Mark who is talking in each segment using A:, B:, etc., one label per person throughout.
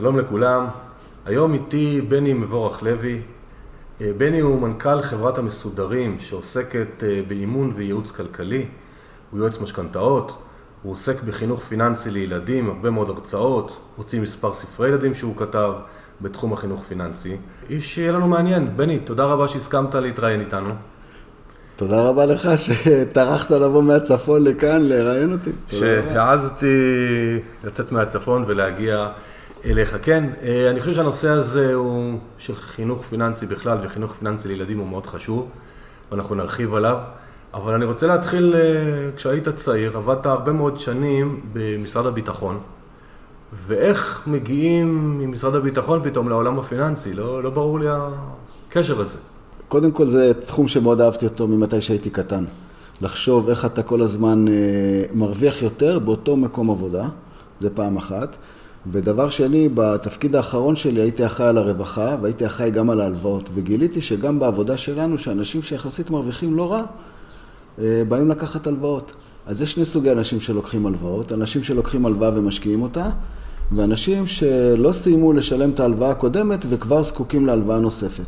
A: שלום לכולם, היום איתי בני מבורך לוי. אה, בני הוא מנכ"ל חברת המסודרים שעוסקת אה, באימון וייעוץ כלכלי, הוא יועץ משכנתאות, הוא עוסק בחינוך פיננסי לילדים, הרבה מאוד הרצאות, הוציא מספר ספרי ילדים שהוא כתב בתחום החינוך פיננסי. איש שיהיה לנו מעניין. בני, תודה רבה שהסכמת להתראיין איתנו.
B: תודה רבה לך שטרחת לבוא מהצפון לכאן לראיין אותי.
A: שהעזתי לצאת מהצפון ולהגיע אליך. כן, אה, אני חושב שהנושא הזה הוא של חינוך פיננסי בכלל וחינוך פיננסי לילדים הוא מאוד חשוב ואנחנו נרחיב עליו. אבל אני רוצה להתחיל, אה, כשהיית צעיר, עבדת הרבה מאוד שנים במשרד הביטחון, ואיך מגיעים ממשרד הביטחון פתאום לעולם הפיננסי? לא, לא ברור לי הקשר הזה.
B: קודם כל זה תחום שמאוד אהבתי אותו ממתי שהייתי קטן. לחשוב איך אתה כל הזמן אה, מרוויח יותר באותו מקום עבודה, זה פעם אחת. ודבר שני, בתפקיד האחרון שלי הייתי אחראי על הרווחה והייתי אחראי גם על ההלוואות. וגיליתי שגם בעבודה שלנו, שאנשים שיחסית מרוויחים לא רע, אה, באים לקחת הלוואות. אז יש שני סוגי אנשים שלוקחים הלוואות, אנשים שלוקחים הלוואה ומשקיעים אותה, ואנשים שלא סיימו לשלם את ההלוואה הקודמת וכבר זקוקים להלוואה נוספת.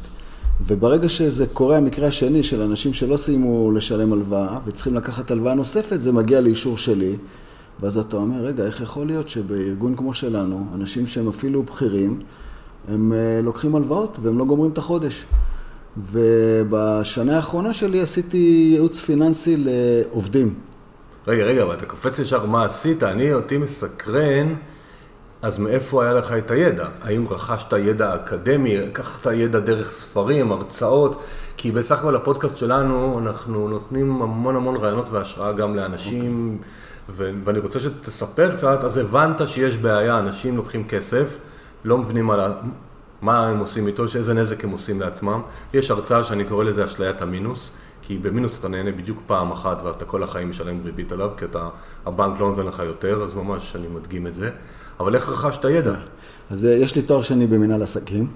B: וברגע שזה קורה המקרה השני של אנשים שלא סיימו לשלם הלוואה וצריכים לקחת הלוואה נוספת, זה מגיע לאישור שלי. ואז אתה אומר, רגע, איך יכול להיות שבארגון כמו שלנו, אנשים שהם אפילו בכירים, הם אה, לוקחים הלוואות והם לא גומרים את החודש. ובשנה האחרונה שלי עשיתי ייעוץ פיננסי לעובדים.
A: רגע, רגע, אבל אתה קופץ ישר מה עשית, אני, אותי מסקרן, אז מאיפה היה לך את הידע? האם רכשת ידע אקדמי, לקחת ידע דרך ספרים, הרצאות? כי בסך הכל הפודקאסט שלנו, אנחנו נותנים המון המון רעיונות והשראה גם לאנשים. Okay. ואני רוצה שתספר קצת, אז הבנת שיש בעיה, אנשים לוקחים כסף, לא מבינים על ה... מה הם עושים איתו, שאיזה נזק הם עושים לעצמם. יש הרצאה שאני קורא לזה אשליית המינוס, כי במינוס אתה נהנה בדיוק פעם אחת, ואז אתה כל החיים משלם ריבית עליו, כי אתה, הבנק לא נותן לך יותר, אז ממש אני מדגים את זה. אבל איך רכשת ידע?
B: אז אה, יש לי תואר שני במנהל עסקים.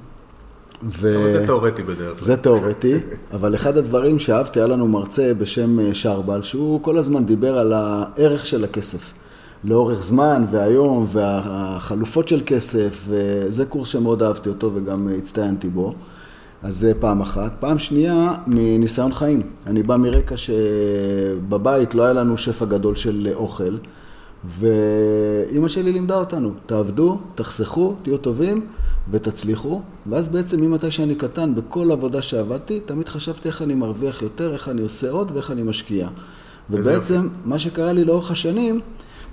A: ו... אבל זה תיאורטי בדרך כלל.
B: זה תיאורטי, אבל אחד הדברים שאהבתי, היה לנו מרצה בשם אה, שרבל, שהוא כל הזמן דיבר על הערך של הכסף. לאורך זמן והיום והחלופות של כסף, וזה קורס שמאוד אהבתי אותו וגם הצטיינתי בו. אז זה פעם אחת. פעם שנייה, מניסיון חיים. אני בא מרקע שבבית לא היה לנו שפע גדול של אוכל, ואימא שלי לימדה אותנו, תעבדו, תחסכו, תהיו טובים ותצליחו. ואז בעצם ממתי שאני קטן, בכל עבודה שעבדתי, תמיד חשבתי איך אני מרוויח יותר, איך אני עושה עוד ואיך אני משקיע. ובעצם, מה שקרה לי לאורך השנים,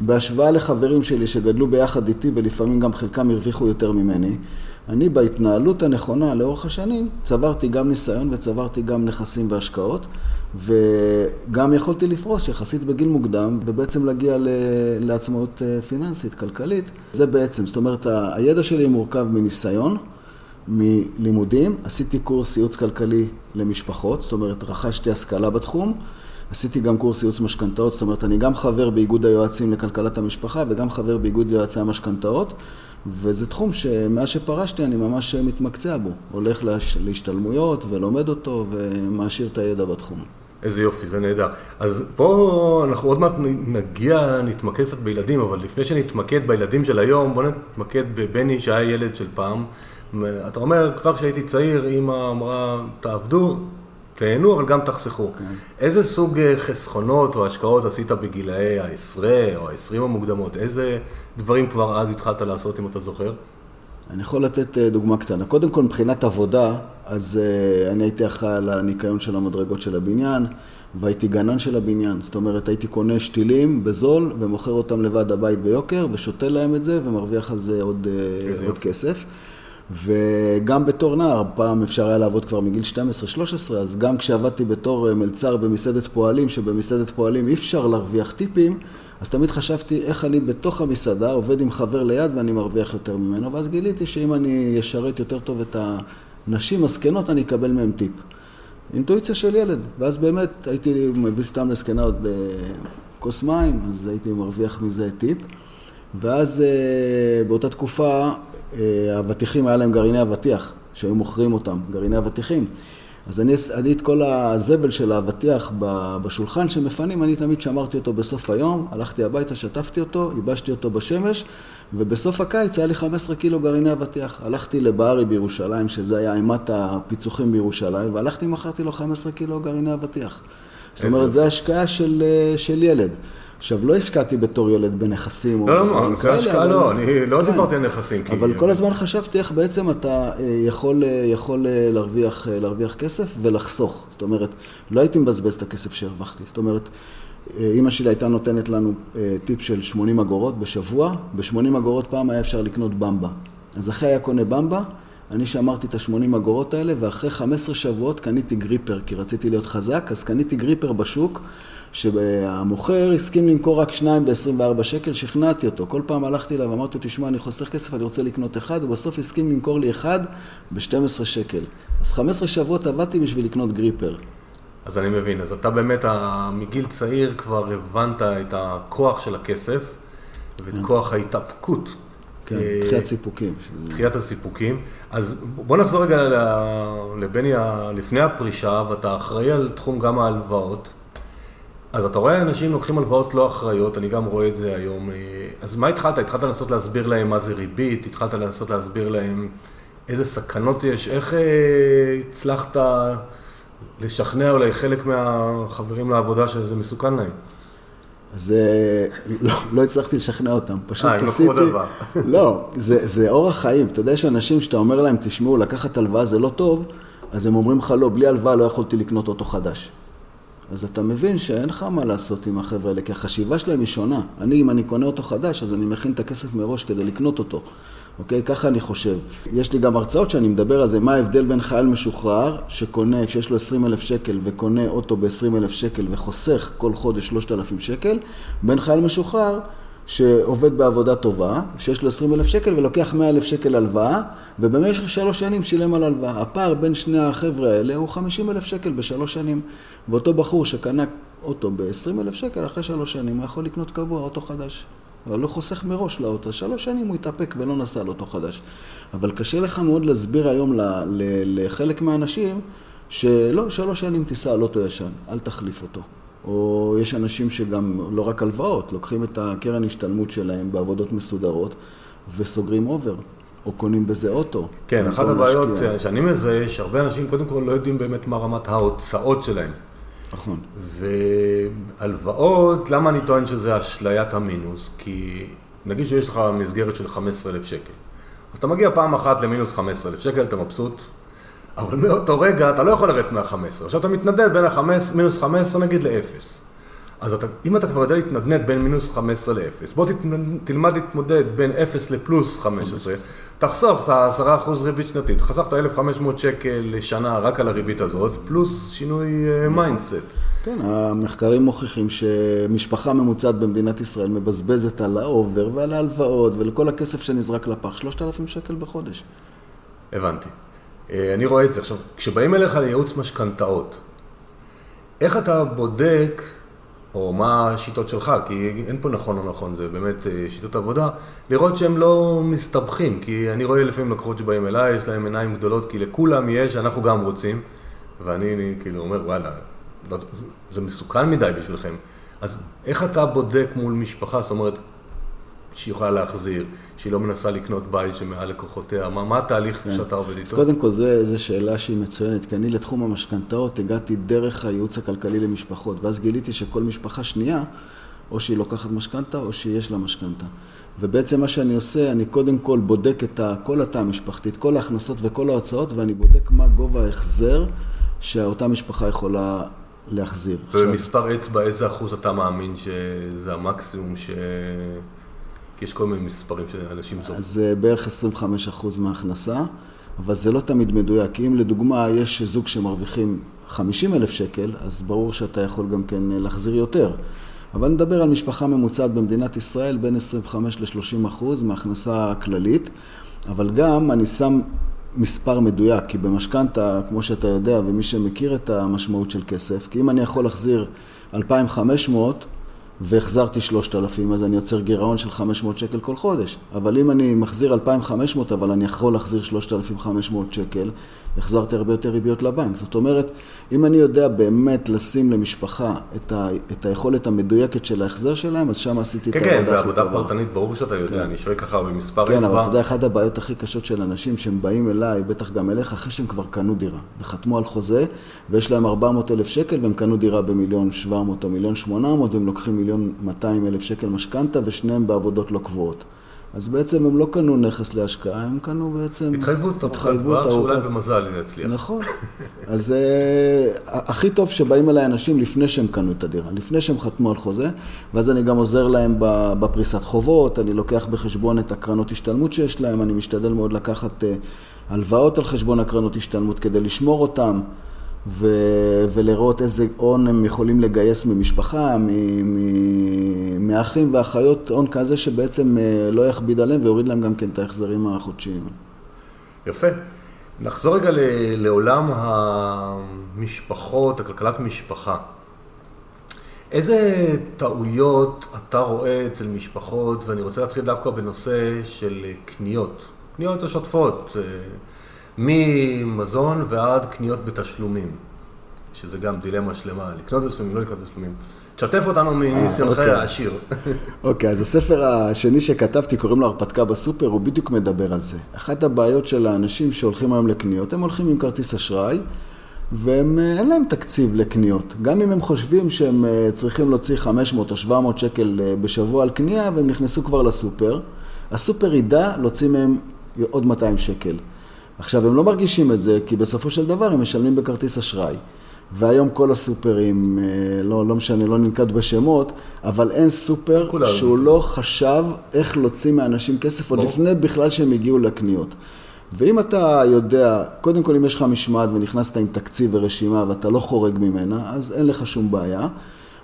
B: בהשוואה לחברים שלי שגדלו ביחד איתי ולפעמים גם חלקם הרוויחו יותר ממני, אני בהתנהלות הנכונה לאורך השנים צברתי גם ניסיון וצברתי גם נכסים והשקעות וגם יכולתי לפרוס יחסית בגיל מוקדם ובעצם להגיע לעצמאות אה, פיננסית, כלכלית. זה בעצם, זאת אומרת הידע שלי מורכב מניסיון, מלימודים, עשיתי קורס ייעוץ כלכלי למשפחות, זאת אומרת רכשתי השכלה בתחום עשיתי גם קורס ייעוץ משכנתאות, זאת אומרת, אני גם חבר באיגוד היועצים לכלכלת המשפחה וגם חבר באיגוד יועצי המשכנתאות, וזה תחום שמאז שפרשתי אני ממש מתמקצע בו. הולך להש... להשתלמויות ולומד אותו ומעשיר את הידע בתחום.
A: איזה יופי, זה נהדר. אז פה אנחנו עוד מעט נגיע, נתמקד קצת בילדים, אבל לפני שנתמקד בילדים של היום, בוא נתמקד בבני שהיה ילד של פעם. אתה אומר, כבר כשהייתי צעיר, אימא אמרה, תעבדו, תהנו, אבל גם תחסכו. כן. איזה סוג אה, חסכונות או השקעות עשית בגילאי העשרה או העשרים המוקדמות? איזה דברים כבר אז התחלת לעשות, אם אתה זוכר?
B: אני יכול לתת אה, דוגמה קטנה. קודם כל, מבחינת עבודה, אז uh, אני הייתי אחראי על הניקיון של המדרגות של הבניין, והייתי גנן של הבניין. זאת אומרת, הייתי קונה שתילים בזול ומוכר אותם לוועד הבית ביוקר, ושותה להם את זה ומרוויח על זה עוד, uh, עוד כסף. וגם בתור נער, פעם אפשר היה לעבוד כבר מגיל 12-13, אז גם כשעבדתי בתור אה, מלצר במסעדת פועלים, שבמסעדת פועלים אי אפשר להרוויח טיפים, אז תמיד חשבתי איך אני בתוך המסעדה עובד עם חבר ליד ואני מרוויח יותר ממנו, ואז גיליתי שאם אני אשרת יותר טוב את הנשים הזקנות, אני אקבל מהם טיפ. אינטואיציה של ילד, ואז באמת הייתי מביא סתם לזקנה עוד כוס מים, אז הייתי מרוויח מזה טיפ. ואז אה, באותה תקופה האבטיחים היה להם גרעיני אבטיח, שהיו מוכרים אותם, גרעיני אבטיחים. אז אני, אני את כל הזבל של האבטיח בשולחן שמפנים, אני תמיד שמרתי אותו בסוף היום, הלכתי הביתה, שטפתי אותו, ייבשתי אותו בשמש, ובסוף הקיץ היה לי 15 קילו גרעיני אבטיח. הלכתי לבארי בירושלים, שזה היה אימת הפיצוחים בירושלים, והלכתי, מכרתי לו 15 קילו גרעיני אבטיח. זאת אומרת, זו השקעה של, של ילד. עכשיו, לא השקעתי בתור ילד בנכסים.
A: לא, לא, לא, השקעה לא, אני לא כן. דיברתי על נכסים.
B: אבל כל הזמן חשבתי איך בעצם אתה אה, יכול, אה, אה, להרוויח, כסף ולחסוך. זאת אומרת, לא הייתי מבזבז את הכסף שהרווחתי. זאת אומרת, אימא שלי הייתה נותנת לנו טיפ של 80 אגורות בשבוע, ב-80 אגורות פעם היה אפשר לקנות במבה. אז אחרי היה קונה במבה, אני שמרתי את ה-80 אגורות האלה, ואחרי 15 שבועות קניתי גריפר, כי רציתי להיות חזק, אז קניתי גריפר בשוק. שהמוכר הסכים למכור רק שניים ב-24 שקל, שכנעתי אותו. כל פעם הלכתי אליו, אמרתי לו, תשמע, אני חוסך כסף, אני רוצה לקנות אחד, ובסוף הסכים למכור לי אחד ב-12 שקל. אז 15 שבועות עבדתי בשביל לקנות גריפר.
A: אז אני מבין, אז אתה באמת, מגיל צעיר כבר הבנת את הכוח של הכסף ואת כן. כוח ההתאפקות.
B: כן, דחיית סיפוקים.
A: דחיית הסיפוקים. אז בוא נחזור רגע לבני לפני הפרישה, ואתה אחראי על תחום גם ההלוואות. אז אתה רואה אנשים לוקחים הלוואות לא אחראיות, אני גם רואה את זה היום. אז מה התחלת? התחלת לנסות להסביר להם מה זה ריבית? התחלת לנסות להסביר להם איזה סכנות יש? איך אה, הצלחת לשכנע אולי חלק מהחברים לעבודה שזה מסוכן להם?
B: אז אה, לא, לא הצלחתי לשכנע אותם, פשוט
A: עשיתי... אה, דבר.
B: לא, זה, זה אורח חיים. אתה יודע שאנשים שאתה אומר להם, תשמעו, לקחת הלוואה זה לא טוב, אז הם אומרים לך, לא, בלי הלוואה לא יכולתי לקנות אוטו חדש. אז אתה מבין שאין לך מה לעשות עם החבר'ה האלה, כי החשיבה שלהם היא שונה. אני, אם אני קונה אותו חדש, אז אני מכין את הכסף מראש כדי לקנות אותו. אוקיי? ככה אני חושב. יש לי גם הרצאות שאני מדבר על זה, מה ההבדל בין חייל משוחרר שקונה, כשיש לו 20 אלף שקל וקונה אוטו ב-20 אלף שקל וחוסך כל חודש 3,000 שקל, בין חייל משוחרר שעובד בעבודה טובה, שיש לו 20 אלף שקל ולוקח 100 אלף שקל הלוואה, ובמשך שלוש שנים שילם על הלוואה. הפער בין שני החבר'ה האלה הוא 50 אלף שקל בשלוש שנים. ואותו בחור שקנה אוטו ב-20 אלף שקל, אחרי שלוש שנים הוא יכול לקנות קבוע אוטו חדש. אבל לא חוסך מראש לאוטו, שלוש שנים הוא יתאפק ולא נסע על אוטו חדש. אבל קשה לך מאוד להסביר היום לחלק מהאנשים שלא, שלוש שנים תיסע על אוטו ישן, אל תחליף אותו. או יש אנשים שגם, לא רק הלוואות, לוקחים את הקרן השתלמות שלהם בעבודות מסודרות וסוגרים אובר. או קונים בזה אוטו.
A: כן, אחת הבעיות משקיע. שאני מזהה, שהרבה אנשים קודם כל לא יודעים באמת מה רמת ההוצאות שלהם.
B: נכון.
A: והלוואות, למה אני טוען שזה אשליית המינוס? כי נגיד שיש לך מסגרת של 15,000 שקל. אז אתה מגיע פעם אחת למינוס 15,000 שקל, אתה מבסוט, אבל מאותו רגע אתה לא יכול לרדת מה-15. עכשיו אתה מתנדב בין המינוס 15 נגיד ל-0. אז אתה, אם אתה כבר יודע להתנדנד בין מינוס 15 ל-0, בוא תלמד להתמודד בין 0 לפלוס 15, תחסוך את ה-10% ריבית שנתית, חסכת 1,500 שקל לשנה רק על הריבית הזאת, פלוס שינוי mindset. אה,
B: כן, המחקרים מוכיחים שמשפחה ממוצעת במדינת ישראל מבזבזת על האובר ועל ההלוואות ולכל הכסף שנזרק לפח, 3,000 שקל בחודש.
A: הבנתי. אה, אני רואה את זה. עכשיו, כשבאים אליך לייעוץ משכנתאות, איך אתה בודק או מה השיטות שלך, כי אין פה נכון או נכון, זה באמת אה, שיטות עבודה, לראות שהם לא מסתבכים, כי אני רואה לפעמים לקוחות שבאים אליי, יש להם עיניים גדולות, כי לכולם יש, אנחנו גם רוצים, ואני אני, כאילו אומר, וואלה, לא, זה מסוכן מדי בשבילכם. אז איך אתה בודק מול משפחה, זאת אומרת, שהיא יכולה להחזיר, שהיא לא מנסה לקנות בית שמעל לקוחותיה, מה, מה התהליך כן. שאתה עובד איתו?
B: אז קודם כל, זו שאלה שהיא מצוינת, כי אני לתחום המשכנתאות הגעתי דרך הייעוץ הכלכלי למשפחות, ואז גיליתי שכל משפחה שנייה, או שהיא לוקחת משכנתה, או שיש לה משכנתה. ובעצם מה שאני עושה, אני קודם כל בודק את כל התא המשפחתי, את כל ההכנסות וכל ההוצאות, ואני בודק מה גובה ההחזר שאותה משפחה יכולה להחזיר.
A: ובמספר אצבע, איזה אחוז אתה מאמין שזה המקסימום ש... כי יש כל מיני מספרים שאנשים זוכרים.
B: זה בערך 25% מההכנסה, אבל זה לא תמיד מדויק. אם לדוגמה יש זוג שמרוויחים 50 אלף שקל, אז ברור שאתה יכול גם כן להחזיר יותר. אבל נדבר על משפחה ממוצעת במדינת ישראל בין 25 ל-30 אחוז מההכנסה הכללית, אבל גם אני שם מספר מדויק, כי במשכנתה, כמו שאתה יודע, ומי שמכיר את המשמעות של כסף, כי אם אני יכול להחזיר 2,500 והחזרתי 3,000, אז אני יוצר גירעון של 500 שקל כל חודש. אבל אם אני מחזיר 2,500, אבל אני יכול להחזיר 3,500 שקל, החזרתי הרבה יותר ריביות לבנק. זאת אומרת, אם אני יודע באמת לשים למשפחה את, ה, את היכולת המדויקת של ההחזר שלהם, אז שם עשיתי
A: כן,
B: את העבודה
A: כן, בעבודה. פרטנית ברור שאתה יודע,
B: כן.
A: אני שואל ככה במספר
B: כן, אבל אתה
A: אצבע.
B: יודע, אחת הבעיות הכי קשות של אנשים שהם באים אליי, בטח גם אליך, אחרי שהם כבר קנו דירה, וחתמו על חוזה, ויש להם 400 אלף שקל, והם קנו דירה במיליון 700 או מיליון 800, והם לוקחים מיליון 200 אלף שקל משכנתה, ושניהם בעבודות לא קבועות. אז בעצם הם לא קנו נכס להשקעה, הם קנו בעצם...
A: התחייבות ארוכת טווח, שאולי במזל יצליח.
B: נכון. אז אה, הכי טוב שבאים אליי אנשים לפני שהם קנו את הדירה, לפני שהם חתמו על חוזה, ואז אני גם עוזר להם בפריסת חובות, אני לוקח בחשבון את הקרנות השתלמות שיש להם, אני משתדל מאוד לקחת אה, הלוואות על חשבון הקרנות השתלמות כדי לשמור אותם. ו- ולראות איזה הון הם יכולים לגייס ממשפחה, מ- מ- מאחים ואחיות, הון כזה שבעצם אה, לא יכביד עליהם ויוריד להם גם כן את ההחזרים החודשיים.
A: יפה. נחזור רגע ל- לעולם המשפחות, הכלכלת משפחה. איזה טעויות אתה רואה אצל משפחות, ואני רוצה להתחיל דווקא בנושא של קניות, קניות השוטפות, אה, ממזון ועד קניות בתשלומים, שזה גם דילמה שלמה, לקנות בתשלומים, לא לקנות בתשלומים. תשתף אותנו מניסיונך
B: אוקיי.
A: העשיר.
B: אוקיי, אז הספר השני שכתבתי, קוראים לו הרפתקה בסופר, הוא בדיוק מדבר על זה. אחת הבעיות של האנשים שהולכים היום לקניות, הם הולכים עם כרטיס אשראי, והם, אה, אין להם תקציב לקניות. גם אם הם חושבים שהם אה, צריכים להוציא 500 או 700 שקל אה, בשבוע על קנייה, והם נכנסו כבר לסופר, הסופר ידע להוציא מהם עוד 200 שקל. עכשיו, הם לא מרגישים את זה, כי בסופו של דבר הם משלמים בכרטיס אשראי. והיום כל הסופרים, אה, לא, לא משנה, לא ננקט בשמות, אבל אין סופר. שהוא לא חשב איך להוציא מאנשים כסף עוד. לפני בכלל שהם הגיעו לקניות. ואם אתה יודע, קודם כל אם יש לך משמעת ונכנסת עם תקציב ורשימה ואתה לא חורג ממנה, אז אין לך שום בעיה.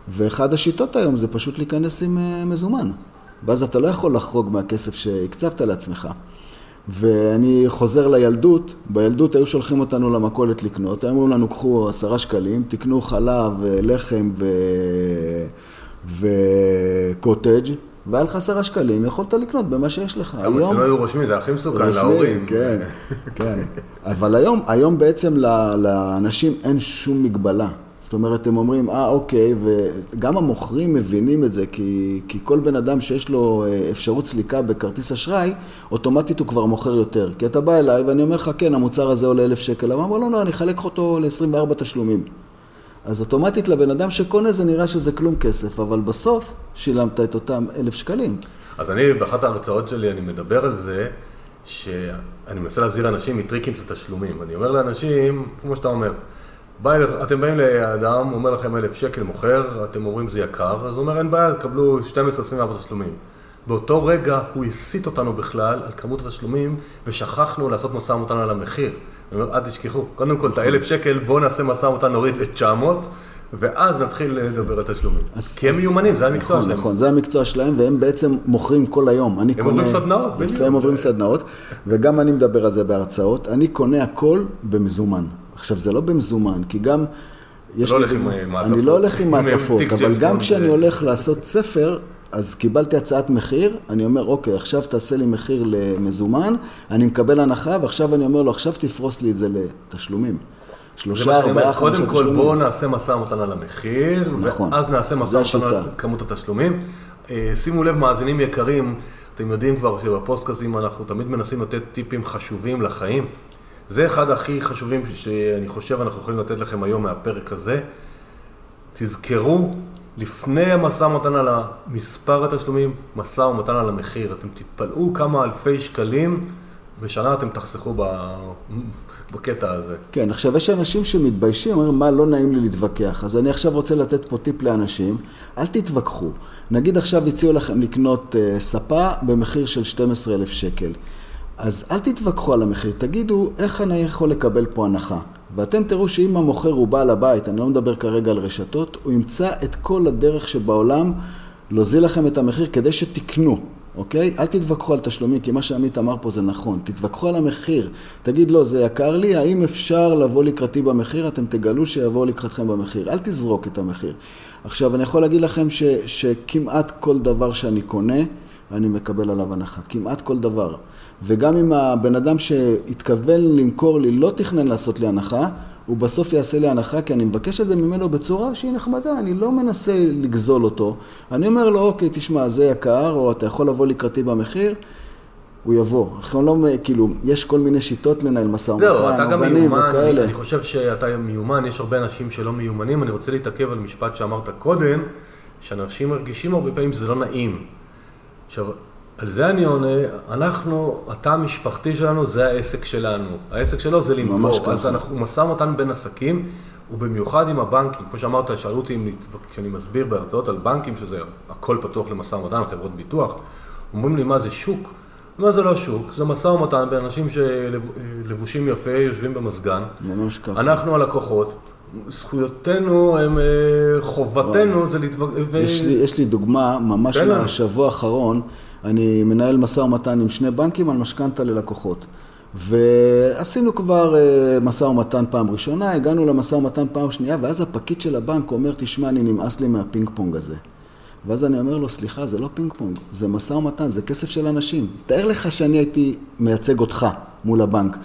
B: ואחד השיטות היום זה פשוט להיכנס עם אה, מזומן. ואז אתה לא יכול לחרוג מהכסף שהקצבת לעצמך. ואני חוזר לילדות, בילדות היו שולחים אותנו למכולת לקנות, היו אומרים לנו קחו עשרה שקלים, תקנו חלב, אה, לחם ו... וקוטג' והיה לך עשרה שקלים, יכולת לקנות במה שיש לך.
A: אבל זה לא היו רושמים, זה הכי מסוכן להורים.
B: כן, כן. אבל היום, היום בעצם לאנשים אין שום מגבלה. זאת אומרת, הם אומרים, אה, אוקיי, וגם המוכרים מבינים את זה, כי, כי כל בן אדם שיש לו אה, אפשרות סליקה בכרטיס אשראי, אוטומטית הוא כבר מוכר יותר. כי אתה בא אליי ואני אומר לך, כן, המוצר הזה עולה אלף שקל, אבל אמר, לא, לא, אני אחלק אותו ל-24 תשלומים. אז אוטומטית לבן אדם שקונה זה נראה שזה כלום כסף, אבל בסוף שילמת את אותם אלף שקלים.
A: אז אני, באחת ההרצאות שלי, אני מדבר על זה, שאני מנסה להזהיר אנשים מטריקים של תשלומים. אני אומר לאנשים, כמו שאתה אומר, בא, אתם באים לאדם, אומר לכם אלף שקל מוכר, אתם אומרים זה יקר, אז הוא אומר אין בעיה, תקבלו 12-24 תשלומים. באותו רגע הוא הסיט אותנו בכלל על כמות התשלומים, ושכחנו לעשות משא ומתן על המחיר. אני אומר, אל תשכחו, קודם כל את האלף שקל, בואו נעשה משא ומתן, נוריד ל-900, ואז נתחיל לדבר על תשלומים. כי הם מיומנים, זה המקצוע
B: נכון,
A: שלהם.
B: נכון, זה המקצוע שלהם, והם בעצם מוכרים כל היום. אני
A: הם
B: קונה...
A: עוברים סדנאות, בדיוק.
B: הם עוברים סדנאות, וגם אני מדבר על זה בהרצאות. אני קונה הכל במזומן. עכשיו, זה לא במזומן, כי גם... יש
A: לא
B: לי
A: הולך עם,
B: דוגמה-
A: אה, מעטפות.
B: אני לא הולך עם
A: עם
B: מעטפות, אבל גם כשאני
A: אה.
B: הולך לעשות ספר, אז קיבלתי הצעת מחיר, אני אומר, אוקיי, עכשיו תעשה לי מחיר למזומן, אני מקבל הנחה, ועכשיו אני אומר לו, עכשיו תפרוס לי את זה לתשלומים. שלושה, ארבעה, חמישה
A: קודם כל
B: תשלומים.
A: בואו נעשה משא ומתן על המחיר,
B: נכון.
A: ואז נעשה משא
B: זה
A: ומתן על. כמות התשלומים. אה, שימו לב, מאזינים יקרים, אתם יודעים כבר שבפוסטקאסים אנחנו תמיד מנסים לתת טיפים חשובים לחיים. זה אחד הכי חשובים שאני חושב אנחנו יכולים לתת לכם היום מהפרק הזה. תזכרו, לפני המשא ומתן על מספר התשלומים, משא ומתן על המחיר. אתם תתפלאו כמה אלפי שקלים בשנה אתם תחסכו ב... בקטע הזה.
B: כן, עכשיו יש אנשים שמתביישים, אומרים, מה, לא נעים לי להתווכח. אז אני עכשיו רוצה לתת פה טיפ לאנשים, אל תתווכחו. נגיד עכשיו הציעו לכם לקנות uh, ספה במחיר של 12,000 שקל. אז אל תתווכחו על המחיר, תגידו איך אני יכול לקבל פה הנחה. ואתם תראו שאם המוכר הוא בעל הבית, אני לא מדבר כרגע על רשתות, הוא ימצא את כל הדרך שבעולם להוזיל לכם את המחיר כדי שתקנו. אוקיי? אל תתווכחו על תשלומים, כי מה שעמית אמר פה זה נכון. תתווכחו על המחיר. תגיד, לא, זה יקר לי, האם אפשר לבוא לקראתי במחיר? אתם תגלו שיבואו לקראתכם במחיר. אל תזרוק את המחיר. עכשיו, אני יכול להגיד לכם ש, שכמעט כל דבר שאני קונה, אני מקבל עליו הנחה. כמעט כל דבר. וגם אם הבן אדם שהתכוון למכור לי לא תכנן לעשות לי הנחה, הוא בסוף יעשה לי הנחה, כי אני מבקש את זה ממנו בצורה שהיא נחמדה, אני לא מנסה לגזול אותו. אני אומר לו, אוקיי, תשמע, זה יקר, או אתה יכול לבוא לקראתי במחיר, הוא יבוא. אנחנו לא, כאילו, יש כל מיני שיטות לנהל משא ומתן,
A: לא, אתה גם מיומן, אני, אני חושב שאתה מיומן, יש הרבה אנשים שלא מיומנים, אני רוצה להתעכב על משפט שאמרת קודם, שאנשים מרגישים הרבה פעמים שזה לא נעים. עכשיו, על זה אני עונה, אנחנו, התא המשפחתי שלנו זה העסק שלנו. העסק שלו זה למכור. אז אנחנו משא ומתן בין עסקים, ובמיוחד עם הבנקים. כמו שאמרת, שאלו אותי כשאני מסביר בהרצאות על בנקים, שזה הכל פתוח למשא ומתן, חברות ביטוח, אומרים לי מה זה שוק. מה זה לא שוק? זה משא ומתן בין אנשים שלבושים יפה, יושבים במזגן.
B: ממש ככה.
A: אנחנו הלקוחות. זכויותינו, הם, אה, חובתנו זה להתווכח.
B: יש, ו... יש לי דוגמה ממש מהשבוע האחרון. אני מנהל משא ומתן עם שני בנקים על משכנתה ללקוחות. ועשינו כבר אה, משא ומתן פעם ראשונה, הגענו למשא ומתן פעם שנייה, ואז הפקיד של הבנק אומר, תשמע, אני נמאס לי מהפינג פונג הזה. ואז אני אומר לו, סליחה, זה לא פינג פונג, זה משא ומתן, זה כסף של אנשים. תאר לך שאני הייתי מייצג אותך מול הבנק.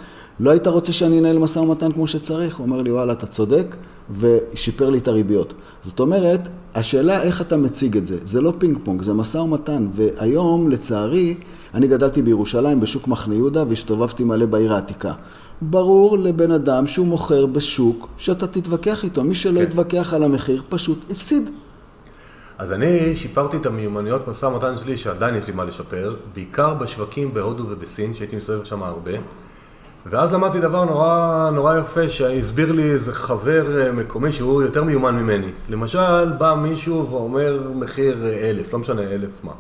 B: לא היית רוצה שאני אנהל משא ומתן כמו שצריך? הוא אומר לי, וואלה, אתה צודק, ושיפר לי את הריביות. זאת אומרת, השאלה איך אתה מציג את זה. זה לא פינג פונג, זה משא ומתן. והיום, לצערי, אני גדלתי בירושלים, בשוק מחנה יהודה, והסתובבתי מלא בעיר העתיקה. ברור לבן אדם שהוא מוכר בשוק, שאתה תתווכח איתו. מי שלא כן. יתווכח על המחיר, פשוט הפסיד.
A: אז אני שיפרתי את המיומנויות משא ומתן שלי, שעדיין יש לי מה לשפר, בעיקר בשווקים בהודו ובסין, שהייתי מסתובב שם הרבה. ואז למדתי דבר נורא, נורא יפה שהסביר לי איזה חבר אה, מקומי שהוא יותר מיומן ממני. למשל, בא מישהו ואומר מחיר אה, אלף, לא משנה אלף מה.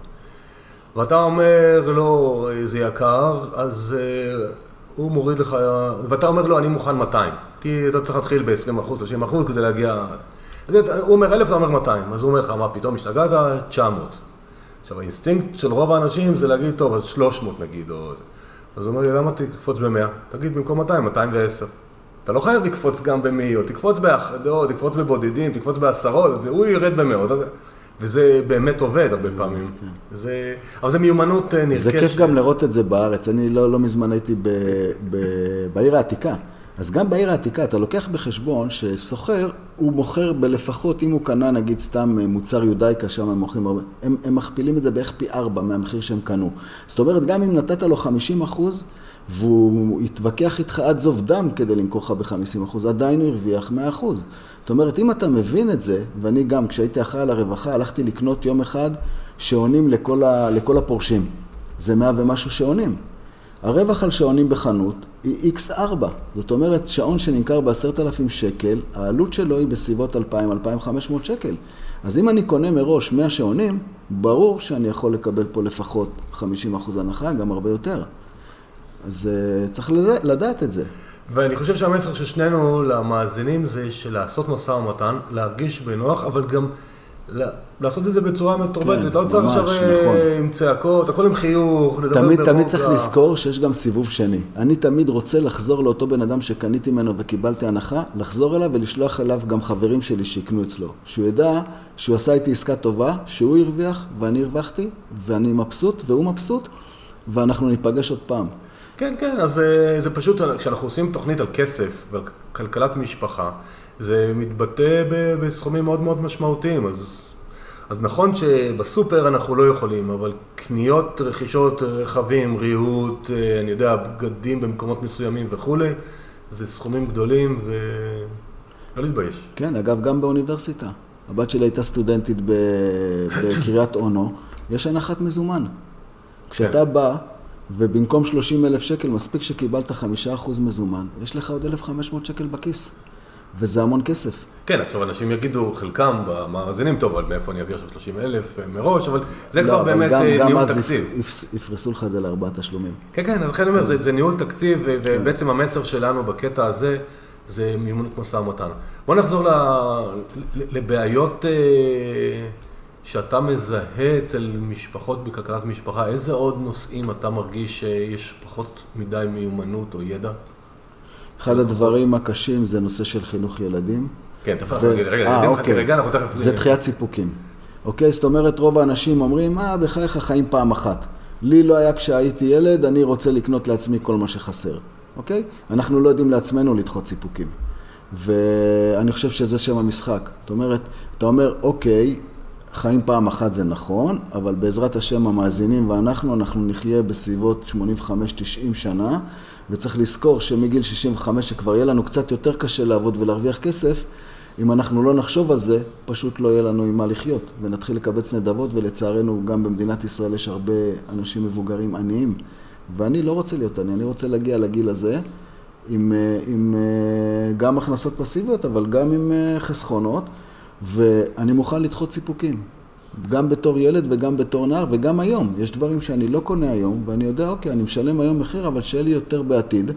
A: ואתה אומר לו זה יקר, אז אה, הוא מוריד לך, ואתה אומר לו אני מוכן 200, כי אתה צריך להתחיל ב-20%, 30% כדי להגיע... הוא אומר אלף, אתה אומר 200, אז הוא אומר לך מה פתאום השתגעת? 900. עכשיו האינסטינקט של רוב האנשים זה להגיד טוב אז 300 נגיד, או... אז הוא אומר לי, למה תקפוץ ב-100? תגיד, במקום 200, 210. אתה לא חייב לקפוץ גם במאיות, תקפוץ באחדות, תקפוץ בבודדים, תקפוץ בעשרות, והוא ירד במאות. וזה באמת עובד הרבה פעמים. כן. זה, אבל זה מיומנות נרכשת.
B: זה כיף גם לראות את זה בארץ. אני לא, לא מזמן הייתי ב, ב, בעיר העתיקה. אז גם בעיר העתיקה אתה לוקח בחשבון שסוחר, הוא מוכר בלפחות, אם הוא קנה נגיד סתם אה, מוצר יודאיקה, שם הם מוכרים הרבה, הם, הם מכפילים את זה בערך פי ארבע מהמחיר שהם קנו. זאת אומרת, גם אם נתת לו 50 אחוז, והוא יתווכח איתך עד זוב דם כדי למכור לך ב-50 אחוז, עדיין הוא הרוויח 100 אחוז. זאת אומרת, אם אתה מבין את זה, ואני גם, כשהייתי אחראי על הרווחה, הלכתי לקנות יום אחד שעונים לכל, ה, לכל הפורשים. זה 100 ומשהו שעונים. הרווח על שעונים בחנות היא X4. זאת אומרת, שעון שנמכר ב-10,000 שקל, העלות שלו היא בסביבות 2,000-2,500 שקל. אז אם אני קונה מראש 100 שעונים, ברור שאני יכול לקבל פה לפחות 50% הנחה, גם הרבה יותר. אז uh, צריך לדע, לדעת את זה.
A: ואני חושב שהמסר של שנינו למאזינים זה שלעשות משא ומתן, להרגיש בנוח, אבל גם לעשות את זה בצורה מתורבתת, כן, לא צריך עכשיו אה, נכון. עם צעקות, הכל עם חיוך,
B: לדבר תמיד, ברוגע. תמיד צריך לזכור שיש גם סיבוב שני. אני תמיד רוצה לחזור לאותו בן אדם שקניתי ממנו וקיבלתי הנחה, לחזור אליו ולשלוח אליו גם חברים שלי שיקנו אצלו. שהוא ידע שהוא עשה איתי עסקה טובה, שהוא הרוויח ואני הרווחתי, ואני מבסוט והוא מבסוט, ואנחנו ניפגש עוד פעם.
A: כן, כן, אז אה, זה פשוט, כשאנחנו עושים תוכנית על כסף ועל כלכלת משפחה, זה מתבטא בסכומים מאוד מאוד משמעותיים. אז, אז נכון שבסופר אנחנו לא יכולים, אבל קניות, רכישות רכבים, ריהוט, אה, אני יודע, בגדים במקומות מסוימים וכולי, זה סכומים גדולים ולא להתבייש.
B: כן, אגב, גם באוניברסיטה. הבת שלי הייתה סטודנטית בקריית אונו, יש הנחת מזומן. כשאתה כן. בא... ובמקום 30 אלף שקל, מספיק שקיבלת 5% מזומן, יש לך עוד 1,500 שקל בכיס, וזה המון כסף.
A: כן, עכשיו אנשים יגידו, חלקם במאזינים, טוב, אבל מאיפה אני אביא עכשיו 30 אלף אה, מראש, אבל זה
B: לא,
A: כבר
B: אבל
A: באמת
B: גם,
A: אה,
B: גם
A: ניהול
B: אז
A: תקציב.
B: יפ- יפ- יפרסו לך את זה לארבעה תשלומים.
A: כן, כן, לכן אני אומר, זה, זה ניהול תקציב,
B: כן.
A: ובעצם המסר שלנו בקטע הזה, זה מימונות משא ומתן. בוא נחזור ל- ל- לבעיות אה, שאתה מזהה אצל משפחות בכלכלת משפחה. איזה עוד נושאים אתה מרגיש שיש פחות מדי מיומנות או ידע?
B: אחד הדברים הקשים זה נושא של חינוך ילדים.
A: כן, תכף,
B: ו-
A: רגע, רגע,
B: אה,
A: ילדים
B: אוקיי.
A: רגע, אנחנו תכף...
B: זה דחיית סיפוקים. אוקיי? זאת אומרת, רוב האנשים אומרים, אה, בחייך חיים פעם אחת. לי לא היה כשהייתי ילד, אני רוצה לקנות לעצמי כל מה שחסר. אוקיי? אנחנו לא יודעים לעצמנו לדחות סיפוקים. ואני חושב שזה שם המשחק. זאת אומרת, אתה אומר, אוקיי, חיים פעם אחת זה נכון, אבל בעזרת השם המאזינים ואנחנו, אנחנו נחיה בסביבות 85-90 שנה, וצריך לזכור שמגיל 65, שכבר יהיה לנו קצת יותר קשה לעבוד ולהרוויח כסף, אם אנחנו לא נחשוב על זה, פשוט לא יהיה לנו עם מה לחיות, ונתחיל לקבץ נדבות, ולצערנו גם במדינת ישראל יש הרבה אנשים מבוגרים עניים, ואני לא רוצה להיות עני, אני רוצה להגיע לגיל הזה עם, אה, עם אה, גם הכנסות פסיביות, אבל גם עם אה, חסכונות, ואני מוכן לדחות סיפוקים. גם בתור ילד וגם בתור נער, וגם היום. יש דברים שאני לא קונה היום, ואני יודע, אוקיי, אני משלם היום מחיר, אבל שיהיה לי יותר בעתיד.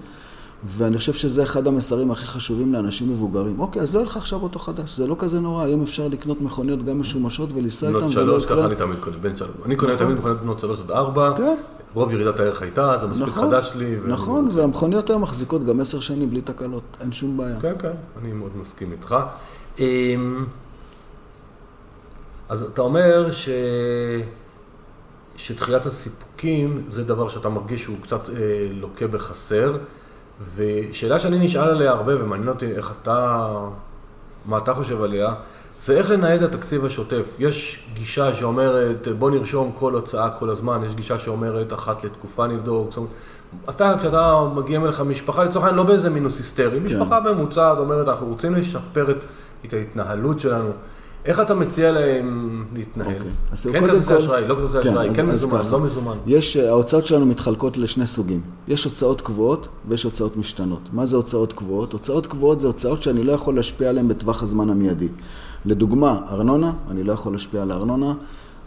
B: ואני חושב שזה אחד המסרים הכי חשובים לאנשים מבוגרים. אוקיי, אז לא יהיה לך עכשיו אוטו חדש, זה לא כזה נורא, היום אפשר לקנות מכוניות גם משומשות ולנסוע איתן,
A: בנות שלוש. ככה אני תמיד קונה, בן שלוש. אני קונה
B: נכון.
A: תמיד מכוניות בנות שלוש עד ארבע,
B: כן.
A: רוב ירידת הערך הייתה, זה מספיק
B: נכון,
A: חדש לי.
B: נכון. והמכוניות היום מחזיקות גם עשר שנים בלי תקלות, אין שום בעיה.
A: כן, כן, אני מאוד מסכים איתך. אז אתה אומר ש... שדחיית הסיפוקים זה דבר שאתה מרגיש שהוא קצת אה, לוקה בחסר, ושאלה שאני נשאל עליה הרבה ומעניין אותי איך אתה, מה אתה חושב עליה, זה איך לנהל את התקציב השוטף. יש גישה שאומרת בוא נרשום כל הוצאה כל הזמן, יש גישה שאומרת אחת לתקופה נבדוק. זאת אומרת, אתה, כשאתה מגיע אליך משפחה, לצורך העניין לא באיזה מינוס היסטרי, משפחה ממוצעת אומרת אנחנו רוצים לשפר את, את ההתנהלות שלנו. איך אתה מציע להם להתנהל?
B: אוקיי. אז
A: כן כרטיסי
B: כל-
A: אשראי, לא כרטיסי אשראי,
B: אז-
A: כן
B: אז
A: מזומן. לא מזומן.
B: יש, אה, ההוצאות שלנו מתחלקות לשני סוגים. יש הוצאות קבועות ויש הוצאות משתנות. מה זה הוצאות קבועות? הוצאות קבועות זה הוצאות שאני לא יכול להשפיע עליהן בטווח הזמן המיידי. לדוגמה, ארנונה, אני לא יכול להשפיע על הארנונה.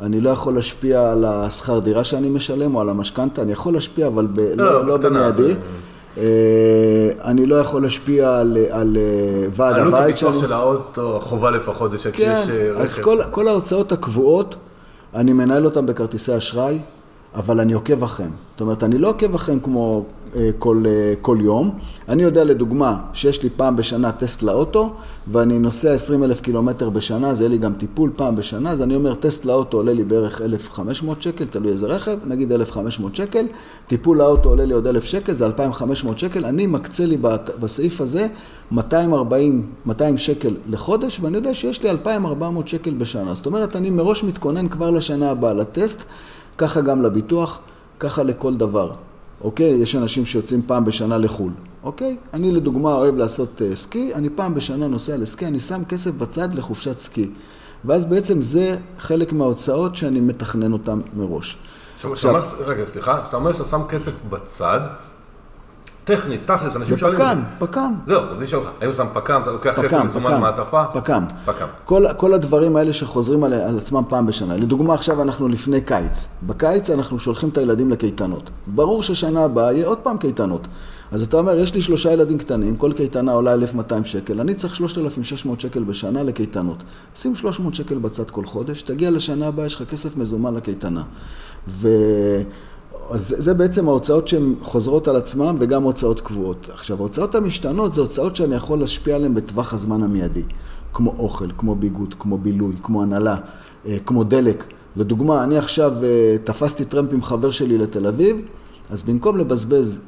B: אני לא יכול להשפיע על השכר דירה שאני משלם או על המשכנתה, אני יכול להשפיע, אבל ב,
A: לא,
B: לא, לא
A: בקטנה,
B: במיידי. אה, אני לא יכול להשפיע על, על אה, ועד
A: עלות
B: הבית
A: הפיתוח
B: שלי.
A: של האוטו, חובה לפחות, זה
B: כן,
A: שכשיש אה, רכב.
B: אז כל, כל ההוצאות הקבועות, אני מנהל אותן בכרטיסי אשראי, אבל אני עוקב אחריהן. זאת אומרת, אני לא עוקב אחריהן כמו אה, כל, אה, כל יום. אני יודע לדוגמה שיש לי פעם בשנה טסט לאוטו, ואני נוסע 20 אלף קילומטר בשנה, אז יהיה לי גם טיפול פעם בשנה, אז אני אומר, טסט לאוטו עולה לי בערך 1,500 שקל, תלוי איזה רכב, נגיד 1,500 שקל, טיפול לאוטו עולה לי עוד 1,000 שקל, זה 2,500 שקל, אני מקצה לי בסעיף הזה 240, 200 שקל לחודש, ואני יודע שיש לי 2,400 שקל בשנה. זאת אומרת, אני מראש מתכונן כבר לשנה הבאה לטסט, ככה גם לביטוח, ככה לכל דבר. אוקיי? יש אנשים שיוצאים פעם בשנה לחו"ל. אוקיי? אני לדוגמה אוהב לעשות uh, סקי, אני פעם בשנה נוסע לסקי, אני שם כסף בצד לחופשת סקי. ואז בעצם זה חלק מההוצאות שאני מתכנן אותן מראש.
A: עכשיו, אומר- רגע, סליחה, כשאתה אומר שאתה שם כסף בצד, טכנית, תכלס, אנשים שואלים...
B: בפק"ם, פק"ם.
A: זהו, אני שואל אותך, האם שם פק"ם, אתה לוקח כסף
B: פק"ם,
A: מזומן
B: פק"ם,
A: מעטפה?
B: פק"ם.
A: פק"ם.
B: כל, כל הדברים האלה שחוזרים על, על עצמם פעם בשנה. לדוגמה, עכשיו אנחנו לפני קיץ. בקיץ אנחנו שולחים את הילדים לקייטנות. ברור ששנה הבאה יהיה עוד פעם קייטנות. אז אתה אומר, יש לי שלושה ילדים קטנים, כל קייטנה עולה 1,200 שקל, אני צריך 3,600 שקל בשנה לקייטנות. שים 300 שקל בצד כל חודש, תגיע לשנה הבאה, יש לך כסף מזומן לקייטנה. ו... אז זה, בעצם ההוצאות שהן חוזרות על עצמן וגם הוצאות קבועות. עכשיו, ההוצאות המשתנות זה הוצאות שאני יכול להשפיע עליהן בטווח הזמן המיידי. כמו אוכל, כמו ביגוד, כמו בילוי, כמו הנהלה, אה, כמו דלק. לדוגמה, אני עכשיו אה, תפסתי טרמפ עם חבר שלי לתל אביב, אז במקום לבזבז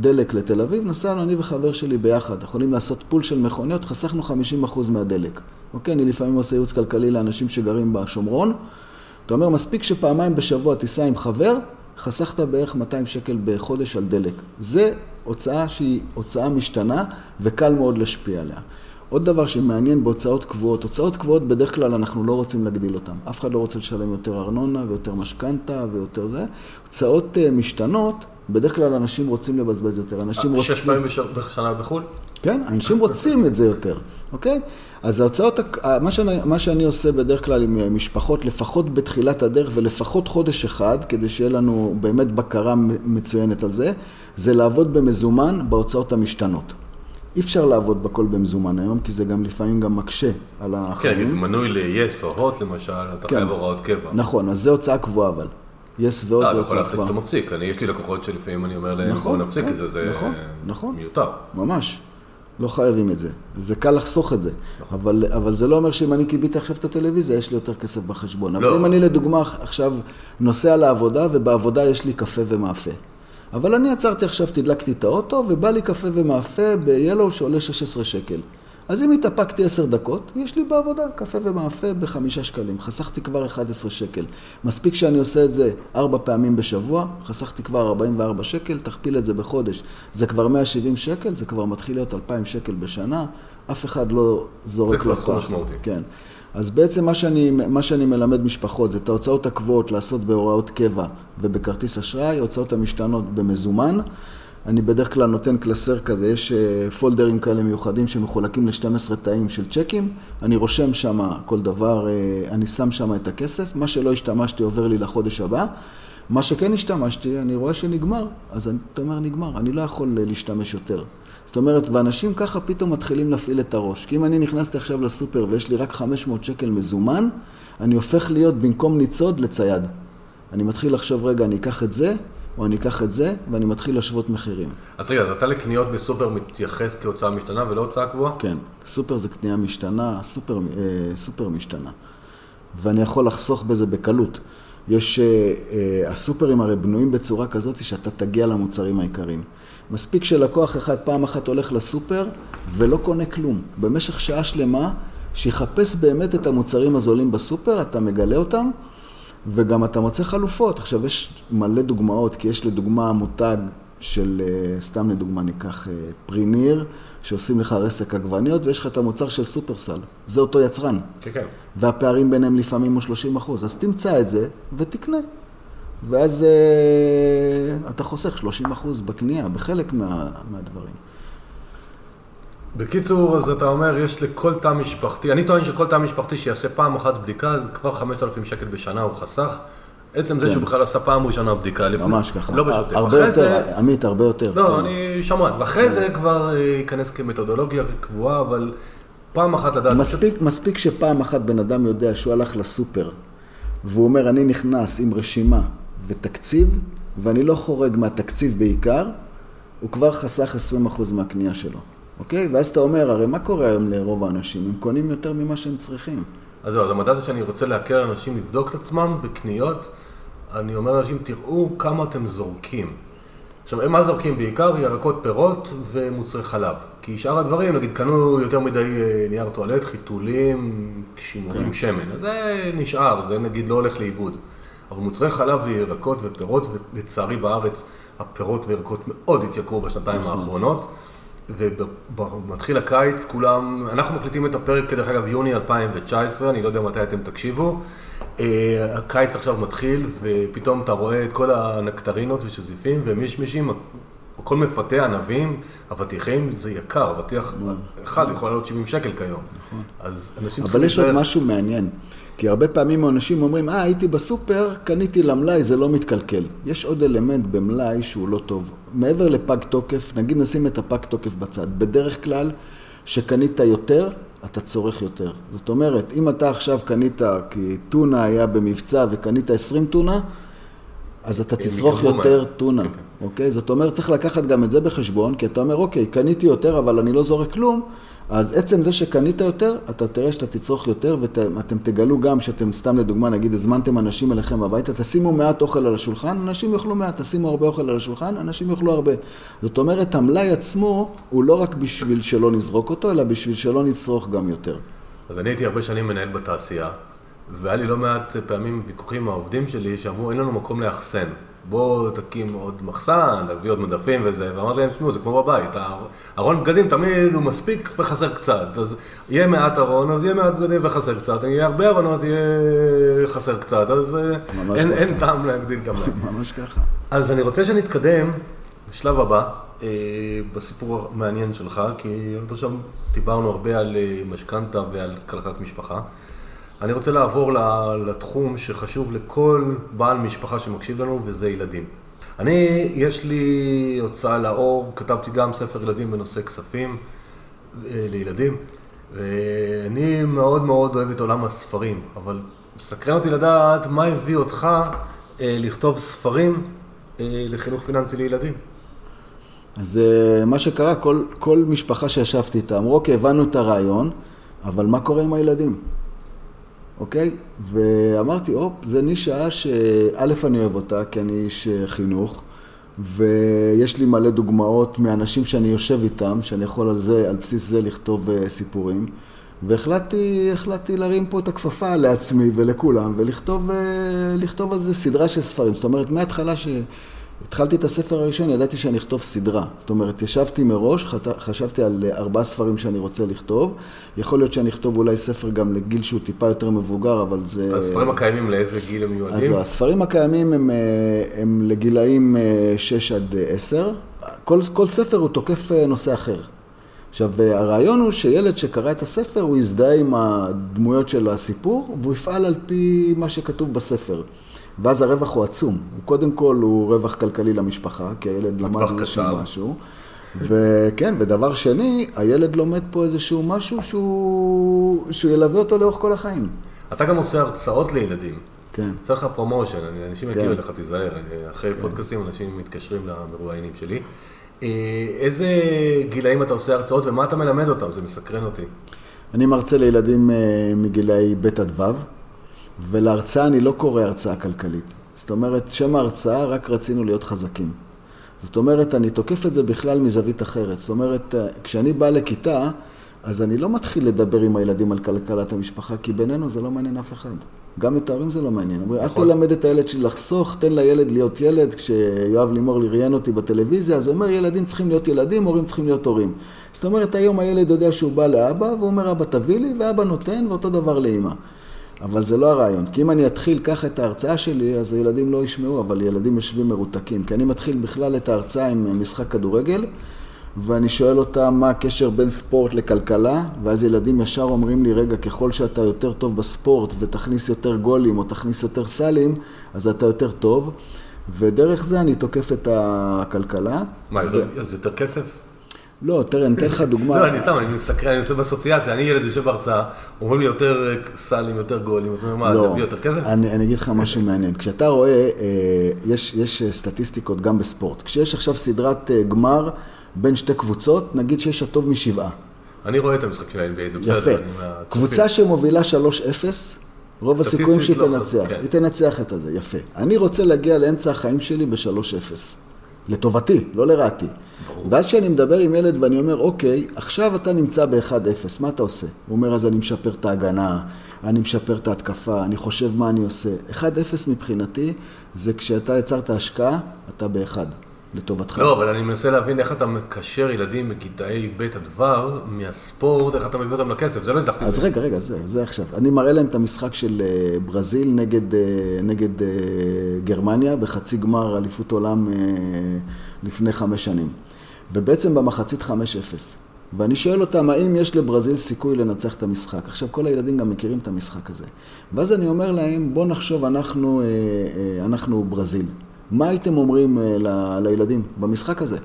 B: דלק לתל אביב, נסענו אני וחבר שלי ביחד. יכולים לעשות פול של מכוניות, חסכנו 50% מהדלק. אוקיי? אני לפעמים עושה ייעוץ כלכלי לאנשים שגרים בשומרון. אתה אומר, מספיק שפעמיים בשבוע תיסע עם חבר, חסכת בערך 200 שקל בחודש על דלק. זה הוצאה שהיא הוצאה משתנה וקל מאוד להשפיע עליה. עוד דבר שמעניין בהוצאות קבועות, הוצאות קבועות בדרך כלל אנחנו לא רוצים להגדיל אותן. אף אחד לא רוצה לשלם יותר ארנונה ויותר משכנתה ויותר זה. הוצאות אה, משתנות, בדרך כלל אנשים רוצים לבזבז יותר, אנשים רוצים...
A: שש פעמים בש- בשנה בחו"ל?
B: כן, אנשים רוצים את זה יותר, אוקיי? אז ההוצאות, הק- מה שאני, מה שאני עושה בדרך כלל עם משפחות, לפחות בתחילת הדרך ולפחות חודש אחד, כדי שיהיה לנו באמת בקרה מצוינת על זה, זה לעבוד במזומן בהוצאות המשתנות. אי אפשר לעבוד בכל במזומן היום, כי זה גם לפעמים גם מקשה על
A: כן,
B: החיים.
A: נגיד מנוי ל-yes או הוט למשל, אתה
B: כן.
A: חייב הוראות קבע.
B: נכון, אז זה הוצאה קבועה אבל. יס ועוד
A: אה,
B: זה
A: אתה יכול
B: הוצאה קבועה.
A: שאתה מפסיק. אני, יש לי לקוחות שלפעמים אני אומר להם,
B: נכון,
A: בואו נפסיק
B: כן,
A: את זה, זה
B: נכון, נכון.
A: מיותר.
B: ממש. לא חייבים את זה. זה קל לחסוך את זה. אבל, אבל זה לא אומר שאם אני קיביתי עכשיו את הטלוויזיה, יש לי יותר כסף בחשבון.
A: לא.
B: אבל אם אני לדוגמה עכשיו נוסע לעבודה, ובעבודה יש לי קפה ומאפה. אבל אני עצרתי עכשיו, תדלקתי את האוטו, ובא לי קפה ומאפה ב-Yellow שעולה 16 שקל. אז אם התאפקתי 10 דקות, יש לי בעבודה קפה ומאפה בחמישה שקלים. חסכתי כבר 11 שקל. מספיק שאני עושה את זה ארבע פעמים בשבוע, חסכתי כבר 44 שקל, תכפיל את זה בחודש. זה כבר 170 שקל, זה כבר מתחיל להיות 2,000 שקל בשנה. אף אחד לא זורק.
A: סכום משמעותי.
B: כן. אז בעצם מה שאני, מה שאני מלמד משפחות זה את ההוצאות הקבועות לעשות בהוראות קבע ובכרטיס אשראי, הוצאות המשתנות במזומן. אני בדרך כלל נותן קלסר כזה, יש אה, פולדרים כאלה מיוחדים שמחולקים ל-12 תאים של צ'קים, אני רושם שם כל דבר, אה, אני שם שם את הכסף, מה שלא השתמשתי עובר לי לחודש הבא, מה שכן השתמשתי, אני רואה שנגמר, אז אתה אומר נגמר, אני לא יכול אה, להשתמש יותר. זאת אומרת, ואנשים ככה פתאום מתחילים להפעיל את הראש. כי אם אני נכנסתי עכשיו לסופר ויש לי רק 500 שקל מזומן, אני הופך להיות במקום ניצוד לצייד. אני מתחיל לחשוב, רגע, אני אקח את זה, או אני אקח את זה, ואני מתחיל להשוות מחירים.
A: אז רגע, אתה לקניות בסופר מתייחס כהוצאה משתנה ולא הוצאה קבועה?
B: כן, סופר זה קנייה משתנה, סופר, אה, סופר משתנה. ואני יכול לחסוך בזה בקלות. יש, אה, אה, הסופרים הרי בנויים בצורה כזאת שאתה תגיע למוצרים העיקריים. מספיק שלקוח אחד פעם אחת הולך לסופר ולא קונה כלום. במשך שעה שלמה, שיחפש באמת את המוצרים הזולים בסופר, אתה מגלה אותם, וגם אתה מוצא חלופות. עכשיו, יש מלא דוגמאות, כי יש לדוגמה מותג של, אה, סתם לדוגמה ניקח אה, פריניר, שעושים לך רסק עגבניות, ויש לך את המוצר של סופרסל. זה אותו יצרן.
A: כן, כן.
B: והפערים ביניהם לפעמים הוא 30 אחוז. אז תמצא את זה ותקנה. ואז אה, אתה חוסך 30 אחוז בקנייה, בחלק מה, מהדברים.
A: בקיצור, אז אתה אומר, יש לכל תא משפחתי, אני טוען שכל תא משפחתי שיעשה פעם אחת בדיקה, כבר 5,000 שקל בשנה הוא חסך. עצם זה
B: כן.
A: שהוא בכלל עשה פעם ראשונה בדיקה. לפני-
B: ממש ככה.
A: לא בשוטף.
B: הרבה יותר,
A: זה-
B: עמית, הרבה יותר.
A: לא,
B: כן.
A: אני שמרן. ואחרי זה כבר אה, ייכנס כמתודולוגיה קבועה, אבל פעם אחת לדעת...
B: מספיק, מספיק שפעם אחת בן אדם יודע שהוא הלך לסופר, והוא אומר, אני נכנס עם רשימה ותקציב, ואני לא חורג מהתקציב בעיקר, הוא כבר חסך 20% מהקנייה שלו, אוקיי? ואז אתה אומר, הרי מה קורה היום לרוב האנשים? הם קונים יותר ממה שהם צריכים.
A: אז זהו, אז המדד שאני רוצה להקל על אנשים לבדוק את עצמם בקניות, אני אומר לאנשים, תראו כמה אתם זורקים. עכשיו, הם מה זורקים בעיקר? ירקות, פירות ומוצרי חלב. כי שאר הדברים, נגיד, קנו יותר מדי אה, נייר טואלט, חיתולים, שימורים,
B: כן.
A: שמן. אז זה נשאר, זה נגיד לא הולך לאיבוד. אבל מוצרי חלב וירקות ופירות, ולצערי בארץ הפירות וירקות מאוד התייקרו בשנתיים
B: נכון.
A: האחרונות. ומתחיל הקיץ, כולם, אנחנו מקליטים את הפרק, דרך אגב, יוני 2019, אני לא יודע מתי אתם תקשיבו. אה, הקיץ עכשיו מתחיל, ופתאום אתה רואה את כל הנקטרינות ושזיפים ומישמישים, הכל מפתה, ענבים, אבטיחים, זה יקר, אבטיח אחד יכול לעלות 70 שקל כיום. אז אנשים
B: נכון. אבל יש עוד. משהו מעניין. כי הרבה פעמים אנשים אומרים, אה, הייתי בסופר, קניתי למלאי, זה לא מתקלקל. יש עוד אלמנט במלאי שהוא לא טוב. מעבר לפג תוקף, נגיד נשים את הפג תוקף בצד. בדרך כלל, שקנית יותר, אתה צורך יותר. זאת אומרת, אם אתה עכשיו קנית, כי טונה היה במבצע וקנית 20 טונה, אז אתה תצרוך
A: יגמרו
B: יותר. טונה,
A: כן,
B: אוקיי? זאת אומרת, צריך לקחת גם את זה בחשבון, כי אתה אומר, אוקיי, קניתי יותר, אבל אני לא זורק כלום, אז עצם זה שקנית יותר, אתה תראה שאתה תצרוך יותר, ואתם תגלו גם שאתם, סתם לדוגמה, נגיד, הזמנתם אנשים אליכם הביתה, תשימו מעט אוכל על השולחן, אנשים יאכלו מעט, תשימו הרבה אוכל על השולחן, אנשים יאכלו הרבה. זאת אומרת, המלאי עצמו הוא לא רק בשביל שלא נזרוק אותו, אלא בשביל שלא נצרוך גם יותר.
A: אז אני הייתי הרבה שנים מנהל בתעשייה, והיה לי לא מעט פעמים ויכוחים עם העובדים שלי שאמרו, אין לנו מקום לאחסן. בוא תקים עוד מחסן, תביא עוד מדפים וזה, ואמרתי להם, תשמעו, זה כמו בבית, ארון בגדים תמיד הוא מספיק וחסר קצת, אז יהיה מעט ארון, אז יהיה מעט בגדים וחסר קצת, אם יהיה הרבה ארונות, יהיה חסר קצת, אז אה, אין, אין טעם להגדיל את המלאי.
B: ממש ככה.
A: אז אני רוצה שנתקדם לשלב הבא, אה, בסיפור המעניין שלך, כי עד עכשיו דיברנו הרבה על אה, משכנתה ועל כלכלת משפחה. אני רוצה לעבור לתחום שחשוב לכל בעל משפחה שמקשיב לנו, וזה ילדים. אני, יש לי הוצאה לאור, כתבתי גם ספר ילדים בנושא כספים אה, לילדים, ואני מאוד מאוד אוהב את עולם הספרים, אבל מסקרן אותי לדעת מה הביא אותך אה, לכתוב ספרים אה, לחינוך פיננסי לילדים.
B: אז מה שקרה, כל, כל משפחה שישבתי איתה, אמרו, אוקיי, הבנו את הרעיון, אבל מה קורה עם הילדים? אוקיי? ואמרתי, הופ, זה נישה שא', אני אוהב אותה, כי אני איש אה, חינוך, ויש לי מלא דוגמאות מאנשים שאני יושב איתם, שאני יכול על זה, על בסיס זה לכתוב אה, סיפורים. והחלטתי החלטתי להרים פה את הכפפה לעצמי ולכולם, ולכתוב אה, על זה סדרה של ספרים. זאת אומרת, מההתחלה ש... התחלתי את הספר הראשון, ידעתי שאני אכתוב סדרה. זאת אומרת, ישבתי מראש, חשבתי על ארבעה ספרים שאני רוצה לכתוב. יכול להיות שאני אכתוב אולי ספר גם לגיל שהוא טיפה יותר מבוגר, אבל זה...
A: הספרים הקיימים לאיזה גיל הם מיועדים?
B: אז הספרים הקיימים הם, אה, הם לגילאים 6 אה, עד 10. כל, כל ספר הוא תוקף אה, נושא אחר. עכשיו, הרעיון הוא שילד שקרא את הספר, הוא יזדהה עם הדמויות של הסיפור, והוא יפעל על פי מה שכתוב בספר. ואז הרווח הוא עצום. הוא קודם כל הוא רווח כלכלי למשפחה, כי הילד למד איזשהו משהו. וכן, ודבר שני, הילד לומד פה איזשהו משהו שהוא, שהוא ילווה אותו לאורך כל החיים.
A: אתה גם עושה הרצאות לילדים.
B: כן.
A: עושה לך promotion, אנשים כן. יכירו לך, תיזהר. אחרי כן. פודקאסטים אנשים מתקשרים למרואיינים שלי. אה, איזה גילאים אתה עושה הרצאות ומה אתה מלמד אותם? זה מסקרן אותי.
B: אני מרצה לילדים אה, מגילאי ב' עד ו'. ולהרצאה אני לא קורא הרצאה כלכלית. זאת אומרת, שם ההרצאה רק רצינו להיות חזקים. זאת אומרת, אני תוקף את זה בכלל מזווית אחרת. זאת אומרת, כשאני בא לכיתה, אז אני לא מתחיל לדבר עם הילדים על כלכלת המשפחה, כי בינינו זה לא מעניין אף אחד. גם את ההורים זה לא מעניין. אומרים, אל נכון. תלמד את הילד שלי לחסוך, תן לילד להיות ילד. כשיואב לימור ראיין אותי בטלוויזיה, אז הוא אומר, ילדים צריכים להיות ילדים, הורים צריכים להיות הורים. זאת אומרת, היום הילד יודע שהוא בא לאבא, והוא אומר, אבא תביא לי, ואבא נותן, ואותו דבר לאמא. אבל זה לא הרעיון. כי אם אני אתחיל ככה את ההרצאה שלי, אז הילדים לא ישמעו, אבל ילדים יושבים מרותקים. כי אני מתחיל בכלל את ההרצאה עם משחק כדורגל, ואני שואל אותם מה הקשר בין ספורט לכלכלה, ואז ילדים ישר אומרים לי, רגע, ככל שאתה יותר טוב בספורט ותכניס יותר גולים או תכניס יותר סלים, אז אתה יותר טוב. ודרך זה אני תוקף את הכלכלה.
A: מה, ו... אז יותר כסף?
B: לא, תראה, אני אתן לך דוגמה.
A: לא, אני סתם, אני מסקרן, אני עושה באסוציאציה, אני ילד יושב בהרצאה, אומרים לי יותר אה, סלים, יותר גולים, אתה אומר, מה, זה יביא יותר כסף?
B: אני אגיד לך משהו מעניין. כשאתה רואה, אה, יש סטטיסטיקות גם בספורט. כשיש עכשיו סדרת אה, גמר בין שתי קבוצות, נגיד שיש הטוב משבעה.
A: אני רואה את המשחק של ה-NBA, זה בסדר.
B: יפה. קבוצה שמובילה 3-0, רוב הסיכויים שהיא לא תנצח. כן. היא תנצח את הזה, יפה. אני רוצה להגיע לאמצע החיים שלי ב-3-0. לטובתי, לא לרעתי. ואז כשאני מדבר עם ילד ואני אומר, אוקיי, עכשיו אתה נמצא ב-1-0, מה אתה עושה? הוא אומר, אז אני משפר את ההגנה, אני משפר את ההתקפה, אני חושב מה אני עושה. 1-0 מבחינתי זה כשאתה יצרת השקעה, אתה ב-1. לטובתך.
A: לא, אבל אני מנסה להבין איך אתה מקשר ילדים בגילאי ב' עד ו' מהספורט, איך אתה מביא אותם לכסף, זה לא הצלחתי.
B: אז רגע, רגע, זה, זה עכשיו. אני מראה להם את המשחק של אה, ברזיל נגד, אה, נגד אה, גרמניה בחצי גמר אליפות עולם לפני חמש שנים. ובעצם במחצית 5-0. ואני שואל אותם, האם יש לברזיל סיכוי לנצח את המשחק? עכשיו, כל הילדים גם מכירים את המשחק הזה. ואז אני אומר להם, בואו נחשוב, אנחנו, אנחנו ברזיל. מה הייתם אומרים אה, ל, לילדים במשחק הזה?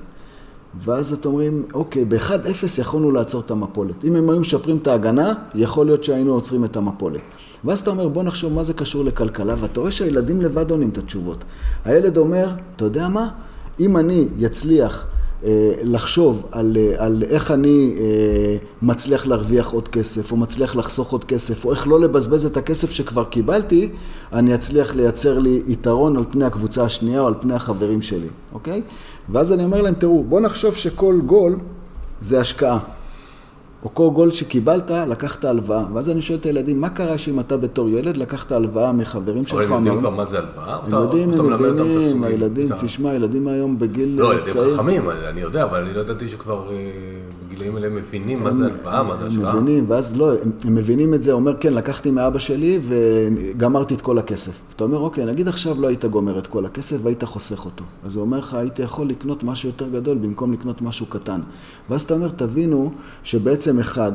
B: ואז אתם אומרים, אוקיי, ב-1-0 יכולנו לעצור את המפולת. אם הם היו משפרים את ההגנה, יכול להיות שהיינו עוצרים את המפולת. ואז אתה אומר, בוא נחשוב מה זה קשור לכלכלה, ואתה רואה שהילדים לבד עונים את התשובות. הילד אומר, אתה יודע מה? אם אני יצליח אה, לחשוב על, אה, על איך אני אה, מצליח להרוויח עוד כסף, או מצליח לחסוך עוד כסף, או איך לא לבזבז את הכסף שכבר קיבלתי, אני אצליח לייצר לי יתרון על פני הקבוצה השנייה או על פני החברים שלי, אוקיי? ואז אני אומר להם, תראו, בואו נחשוב שכל גול זה השקעה. או כל גול שקיבלת, לקחת הלוואה. ואז אני שואל את הילדים, מה קרה שאם אתה בתור ילד לקחת הלוואה מחברים שלך?
A: אבל הם יודעים כבר מה זה הלוואה?
B: הם יודעים, הם מבינים, הילדים, תשמע, הילדים היום בגיל
A: צעיר. לא, ילדים חכמים, אני יודע, אבל אני לא ידעתי שכבר אה, בגילאים האלה מבינים מה זה הלוואה, מה זה השקעה.
B: הם מבינים, ואז לא, הם מבינים את זה, אומר, כן, לקחתי מאבא שלי וגמרתי את כל הכסף. אתה אומר, אוקיי, נגיד עכשיו לא היית גומר את כל הכסף והיית חוסך אותו. אז הוא אומר לך, הייתי יכול לקנות משהו יותר גדול במקום לקנות משהו קטן. ואז אתה אומר, תבינו שבעצם אחד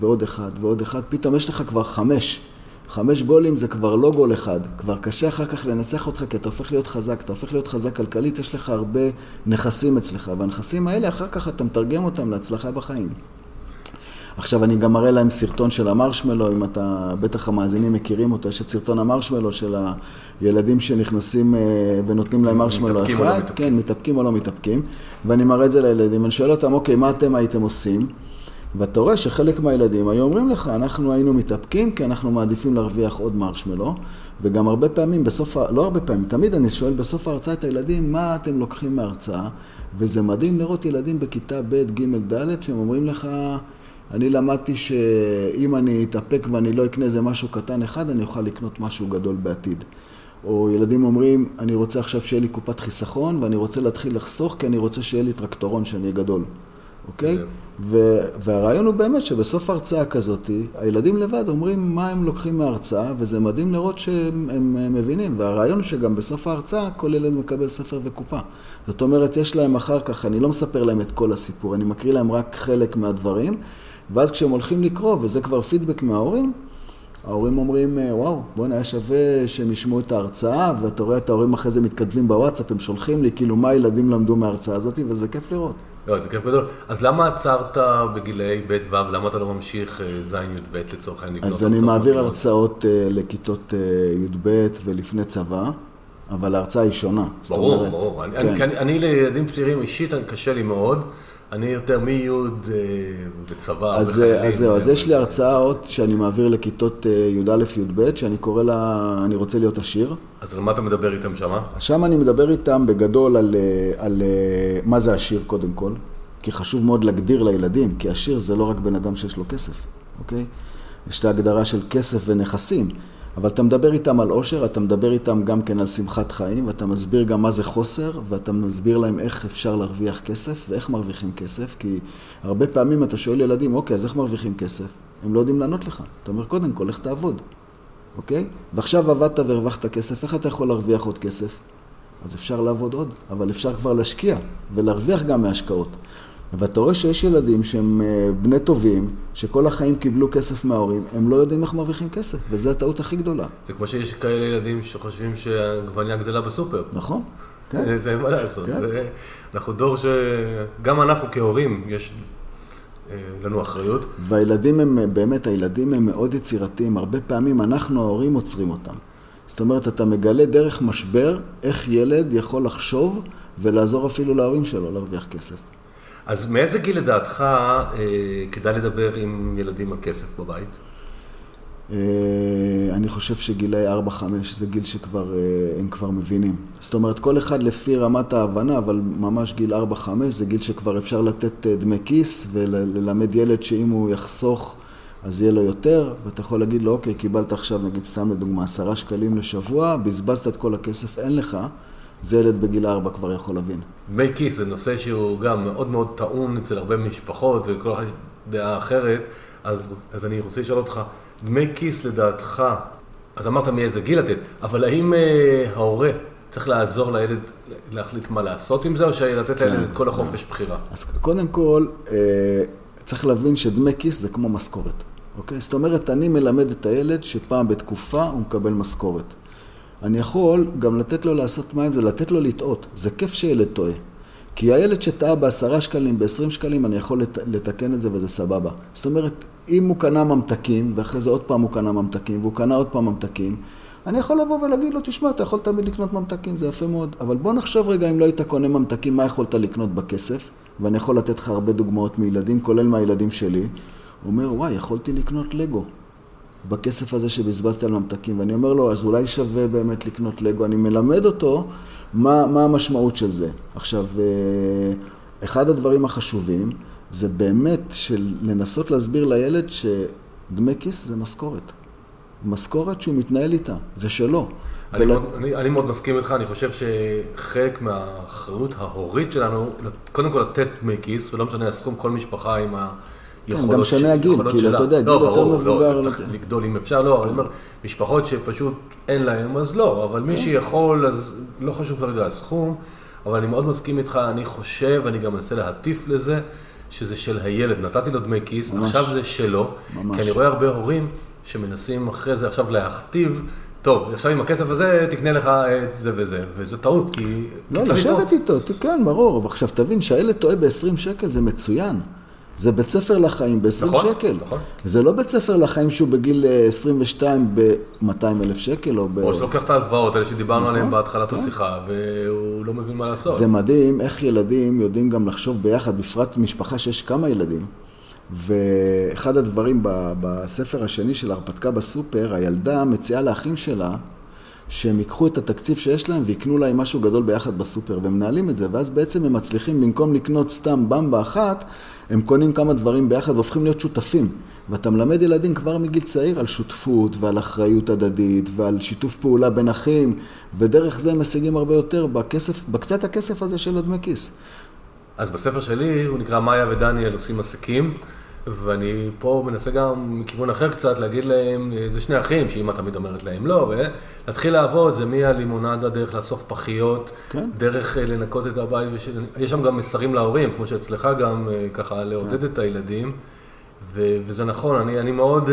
B: ועוד אחד ועוד אחד, פתאום יש לך כבר חמש. חמש גולים זה כבר לא גול אחד, כבר קשה אחר כך לנצח אותך כי אתה הופך להיות חזק, אתה הופך להיות חזק כלכלית, יש לך הרבה נכסים אצלך, והנכסים האלה אחר כך אתה מתרגם אותם להצלחה בחיים. עכשיו אני גם מראה להם סרטון של המרשמלו, אם אתה, בטח המאזינים מכירים אותו, יש את סרטון המרשמלו של הילדים שנכנסים אה, ונותנים להם מרשמלו. אחד,
A: לא
B: כן, מתאפקים או לא מתאפקים, ואני מראה את זה לילדים, אני שואל אותם, אוקיי, מה אתם הייתם עושים? ואתה רואה שחלק מהילדים היו אומרים לך, אנחנו היינו מתאפקים כי אנחנו מעדיפים להרוויח עוד מרשמלו, וגם הרבה פעמים בסוף, לא הרבה פעמים, תמיד אני שואל בסוף ההרצאה את הילדים, מה אתם לוקחים מההרצאה? וזה מדהים לראות ילדים בכיתה ב', ג', ד', שהם אומרים לך, אני למדתי שאם אני אתאפק ואני לא אקנה איזה משהו קטן אחד, אני אוכל לקנות משהו גדול בעתיד. או ילדים אומרים, אני רוצה עכשיו שיהיה לי קופת חיסכון ואני רוצה להתחיל לחסוך כי אני רוצה שיהיה לי טרקטורון שאני אהיה גדול. אוקיי? והרעיון הוא באמת שבסוף הרצאה כזאת, הילדים לבד אומרים מה הם לוקחים מההרצאה, וזה מדהים לראות שהם הם מבינים. והרעיון הוא שגם בסוף ההרצאה כל ילד מקבל ספר וקופה. זאת אומרת, יש להם אחר כך, אני לא מספר להם את כל הסיפור, אני מקריא להם רק חלק מהדברים, ואז כשהם הולכים לקרוא, וזה כבר פידבק מההורים, ההורים אומרים, וואו, בוא'נה, היה שווה שהם ישמעו את ההרצאה, ואתה רואה את ההורים אחרי זה מתכתבים בוואטסאפ, הם שולחים לי, כאילו, מה הילדים למדו מההרצאה הזאת, וזה כיף לראות.
A: לא, זה כיף גדול. אז למה עצרת בגילאי ב' ו', למה אתה לא ממשיך אה, ז' י"ב לצורך העניין?
B: אז אני מעביר הרצאות אה, לכיתות אה, י"ב ולפני צבא. אבל ההרצאה היא שונה.
A: ברור, ברור. כן. אני לילדים צעירים אישית, קשה לי מאוד. אני יותר מי' וצבא.
B: אז זהו, אז יש לי הרצאות שאני מעביר לכיתות י"א-י"ב, שאני קורא לה, אני רוצה להיות עשיר.
A: אז על מה אתה מדבר איתם שמה?
B: שם אני מדבר איתם בגדול על, על מה זה עשיר קודם כל, כי חשוב מאוד להגדיר לילדים, כי עשיר זה לא רק בן אדם שיש לו כסף, אוקיי? יש את ההגדרה של כסף ונכסים. אבל אתה מדבר איתם על עושר, אתה מדבר איתם גם כן על שמחת חיים, ואתה מסביר גם מה זה חוסר, ואתה מסביר להם איך אפשר להרוויח כסף, ואיך מרוויחים כסף, כי הרבה פעמים אתה שואל ילדים, אוקיי, אז איך מרוויחים כסף? הם לא יודעים לענות לך. אתה אומר, קודם כל, איך תעבוד, אוקיי? ועכשיו עבדת והרווחת כסף, איך אתה יכול להרוויח עוד כסף? אז אפשר לעבוד עוד, אבל אפשר כבר להשקיע, ולהרוויח גם מהשקעות. ואתה רואה שיש ילדים שהם אה, בני טובים, שכל החיים קיבלו כסף מההורים, הם לא יודעים איך מרוויחים כסף, וזו הטעות הכי גדולה.
A: זה כמו שיש כאלה ילדים שחושבים שהעגבניה גדלה בסופר.
B: נכון, כן.
A: זה מה לעשות. כן. אנחנו דור שגם אנחנו כהורים, יש אה, לנו אחריות.
B: והילדים הם, באמת, הילדים הם מאוד יצירתיים. הרבה פעמים אנחנו ההורים עוצרים אותם. זאת אומרת, אתה מגלה דרך משבר איך ילד יכול לחשוב ולעזור אפילו להורים שלו להרוויח כסף.
A: אז מאיזה גיל לדעתך אה, כדאי לדבר עם ילדים על כסף בבית?
B: אה, אני חושב שגילאי 4-5 זה גיל שכבר, אה, הם כבר מבינים. זאת אומרת, כל אחד לפי רמת ההבנה, אבל ממש גיל 4-5 זה גיל שכבר אפשר לתת אה, דמי כיס וללמד ילד שאם הוא יחסוך אז יהיה לו יותר, ואתה יכול להגיד לו, אוקיי, קיבלת עכשיו, נגיד סתם לדוגמה, עשרה שקלים לשבוע, בזבזת את כל הכסף, אין לך. זה ילד בגיל ארבע כבר יכול להבין.
A: דמי כיס זה נושא שהוא גם מאוד מאוד טעון אצל הרבה משפחות וכל אחת דעה אחרת, אז, אז אני רוצה לשאול אותך, דמי כיס לדעתך, אז אמרת מאיזה גיל לתת, אבל האם אה, ההורה צריך לעזור לילד להחליט מה לעשות עם זה, או לתת כן. לילד את כל החופש בחירה?
B: אז קודם כל, אה, צריך להבין שדמי כיס זה כמו משכורת, אוקיי? זאת אומרת, אני מלמד את הילד שפעם בתקופה הוא מקבל משכורת. אני יכול גם לתת לו לעשות מים, זה לתת לו לטעות. זה כיף שילד טועה. כי הילד שטעה בעשרה שקלים, בעשרים שקלים, אני יכול לת, לתקן את זה וזה סבבה. זאת אומרת, אם הוא קנה ממתקים, ואחרי זה עוד פעם הוא קנה ממתקים, והוא קנה עוד פעם ממתקים, אני יכול לבוא ולהגיד לו, תשמע, אתה יכול תמיד לקנות ממתקים, זה יפה מאוד. אבל בוא נחשוב רגע, אם לא היית קונה ממתקים, מה יכולת לקנות בכסף? ואני יכול לתת לך הרבה דוגמאות מילדים, כולל מהילדים שלי. הוא אומר, וואי, יכולתי לקנות לגו. בכסף הזה שבזבזתי על ממתקים, ואני אומר לו, אז אולי שווה באמת לקנות לגו. אני מלמד אותו מה, מה המשמעות של זה. עכשיו, אה, אחד הדברים החשובים זה באמת של לנסות להסביר לילד שדמי כיס זה משכורת. משכורת שהוא מתנהל איתה, זה שלו.
A: אני, ול... מאוד, אני, אני מאוד מסכים איתך, אני חושב שחלק מהאחריות ההורית שלנו, קודם כל לתת דמי כיס, ולא משנה הסכום, כל משפחה עם ה...
B: כן, גם משנה הגיל, כאילו, אתה יודע, גיל
A: לא,
B: יותר מבוגר.
A: לא, צריך לגדול אם אפשר, לא, אני אומר, משפחות שפשוט אין להם, אז לא, אבל מי כן. שיכול, אז לא חשוב כרגע הסכום, אבל אני מאוד מסכים איתך, אני חושב, אני גם מנסה להטיף לזה, שזה של הילד, נתתי לו דמי כיס, עכשיו זה שלו, כי אני רואה הרבה הורים שמנסים אחרי זה עכשיו להכתיב. טוב, עכשיו עם הכסף הזה תקנה לך את זה וזה, וזו טעות, כי...
B: לא, לשבת איתו, כן, ברור, ועכשיו תבין שהילד טועה ב-20 שקל זה מצוין. זה בית ספר לחיים ב-20 נכון, שקל. נכון. זה לא בית ספר לחיים שהוא בגיל 22 ב-200 אלף שקל או ב...
A: או שלוקח את ההלוואות האלה שדיברנו נכון, עליהן בהתחלת כן. השיחה, והוא לא מבין מה לעשות.
B: זה מדהים איך ילדים יודעים גם לחשוב ביחד, בפרט משפחה שיש כמה ילדים. ואחד הדברים בספר השני של הרפתקה בסופר, הילדה מציעה לאחים שלה שהם ייקחו את התקציב שיש להם ויקנו להם משהו גדול ביחד בסופר, והם מנהלים את זה, ואז בעצם הם מצליחים, במקום לקנות סתם במבה אחת, הם קונים כמה דברים ביחד והופכים להיות שותפים. ואתה מלמד ילדים כבר מגיל צעיר על שותפות ועל אחריות הדדית ועל שיתוף פעולה בין אחים, ודרך זה הם משיגים הרבה יותר בכסף, בקצת הכסף הזה של הדמי כיס.
A: אז בספר שלי, הוא נקרא מאיה ודניאל עושים עסקים. ואני פה מנסה גם מכיוון אחר קצת להגיד להם, זה שני אחים, שאמא תמיד אומרת להם לא, ולהתחיל לעבוד, זה מהלימונדה דרך לאסוף פחיות, כן. דרך אה, לנקות את הבית, וש... יש שם גם מסרים להורים, כמו שאצלך גם, אה, ככה לעודד כן. את הילדים, ו... וזה נכון, אני, אני מאוד uh,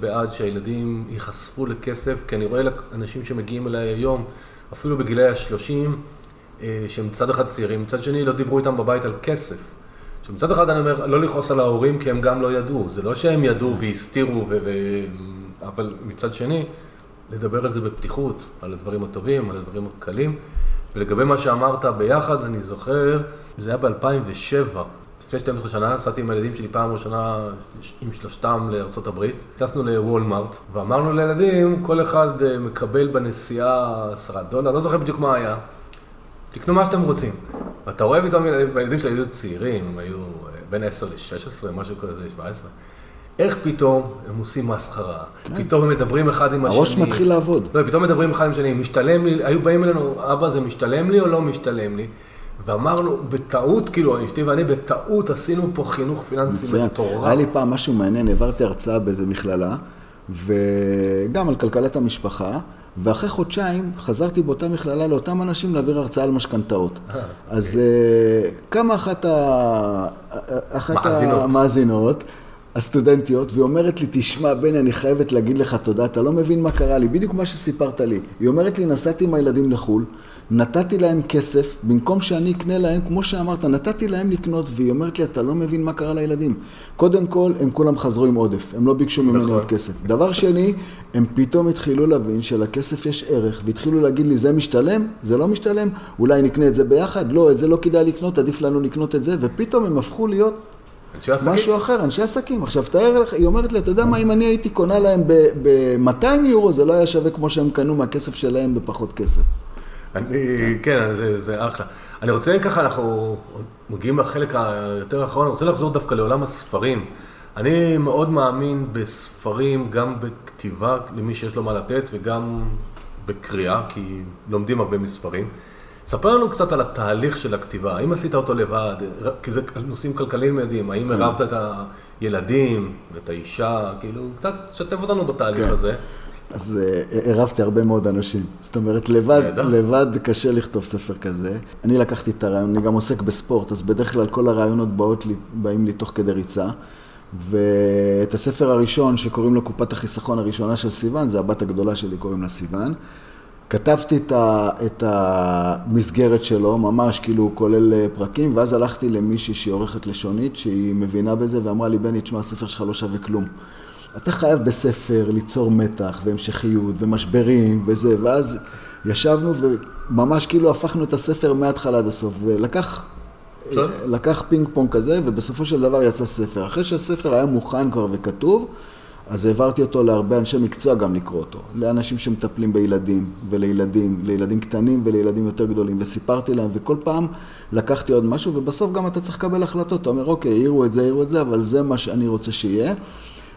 A: בעד שהילדים ייחשפו לכסף, כי אני רואה אנשים שמגיעים אליי היום, אפילו בגילי השלושים, uh, שהם מצד אחד צעירים, מצד שני לא דיברו איתם בבית על כסף. שמצד אחד אני אומר, לא לכעוס על ההורים כי הם גם לא ידעו. זה לא שהם ידעו והסתירו, ו... ו... אבל מצד שני, לדבר על זה בפתיחות, על הדברים הטובים, על הדברים הקלים. ולגבי מה שאמרת ביחד, אני זוכר, זה היה ב-2007. לפני 12 שנה נסעתי עם הילדים שלי פעם ראשונה עם שלושתם לארצות הברית. טסנו לוולמארט ואמרנו לילדים, כל אחד אה, מקבל בנסיעה עשרה דולר, לא זוכר בדיוק מה היה. תקנו מה שאתם רוצים. ואתה רואה פתאום, הילדים שלי היו צעירים, הם היו אה, בין 10 ל-16, משהו כזה, 17. איך פתאום הם עושים מסחרה, כן. פתאום הם מדברים אחד עם
B: השני. הראש מתחיל לעבוד.
A: לא, פתאום מדברים אחד עם השני, משתלם לי, היו באים אלינו, אבא זה משתלם לי או לא משתלם לי? ואמרנו, בטעות, כאילו, אשתי ואני בטעות עשינו פה חינוך פיננסי מטורף.
B: היה לי פעם משהו מעניין, העברתי הרצאה באיזה מכללה, וגם על כלכלת המשפחה. ואחרי חודשיים חזרתי באותה מכללה לאותם אנשים להעביר הרצאה על משכנתאות. אה, אז אוקיי. קמה אחת, ה... אחת המאזינות, הסטודנטיות, והיא אומרת לי, תשמע, בני, אני חייבת להגיד לך תודה, אתה לא מבין מה קרה לי, בדיוק מה שסיפרת לי. היא אומרת לי, נסעתי עם הילדים לחו"ל, נתתי להם כסף, במקום שאני אקנה להם, כמו שאמרת, נתתי להם לקנות, והיא אומרת לי, אתה לא מבין מה קרה לילדים. קודם כל, הם כולם חזרו עם עודף, הם לא ביקשו ממני נכון. עוד כסף. דבר שני, הם פתאום התחילו להבין שלכסף יש ערך, והתחילו להגיד לי, זה משתלם? זה לא משתלם? אולי נקנה את זה ביחד? לא, את זה לא כדאי לקנות, עדיף לנו לקנות את זה, ופתאום הם הפכו להיות משהו אחר, אנשי עסקים. עכשיו, תאר לך, היא אומרת לי, אתה יודע מה, אם אני הייתי קונה להם ב-200 יורו, זה לא היה שווה כמו שהם קנו מהכסף שלהם בפחות כסף.
A: אני, כן, זה, זה אחלה. אני רוצה ככה, אנחנו מגיעים לחלק היותר האחרון, אני רוצה לחזור דווקא לעולם הספרים. אני מאוד מאמין בספרים, גם בכתיבה, למי שיש לו מה לתת, וגם בקריאה, כי לומדים הרבה מספרים. ספר לנו קצת על התהליך של הכתיבה, האם עשית אותו לבד, כי זה נושאים כלכליים מדהים, האם כן. הרבת את הילדים ואת האישה, כאילו, קצת שתף אותנו בתהליך כן. הזה.
B: אז עירבתי הרבה מאוד אנשים. זאת אומרת, לבד, לבד קשה לכתוב ספר כזה. אני לקחתי את הרעיון, אני גם עוסק בספורט, אז בדרך כלל כל הרעיונות באות לי, באים לי תוך כדי ריצה. ואת הספר הראשון, שקוראים לו קופת החיסכון הראשונה של סיוון, זה הבת הגדולה שלי, קוראים לה סיוון. כתבתי את, ה, את המסגרת שלו, ממש כאילו כולל אה, פרקים, ואז הלכתי למישהי שהיא עורכת לשונית, שהיא מבינה בזה, ואמרה לי, בני, תשמע, הספר שלך לא שווה כלום. אתה חייב בספר ליצור מתח והמשכיות ומשברים וזה, ואז ישבנו וממש כאילו הפכנו את הספר מההתחלה עד הסוף, ולקח לקח פינג פונג כזה, ובסופו של דבר יצא ספר. אחרי שהספר היה מוכן כבר וכתוב, אז העברתי אותו להרבה אנשי מקצוע גם לקרוא אותו. לאנשים שמטפלים בילדים, ולילדים, לילדים קטנים ולילדים יותר גדולים, וסיפרתי להם, וכל פעם לקחתי עוד משהו, ובסוף גם אתה צריך לקבל החלטות. אתה אומר, אוקיי, העירו את זה, העירו את זה, אבל זה מה שאני רוצה שיהיה.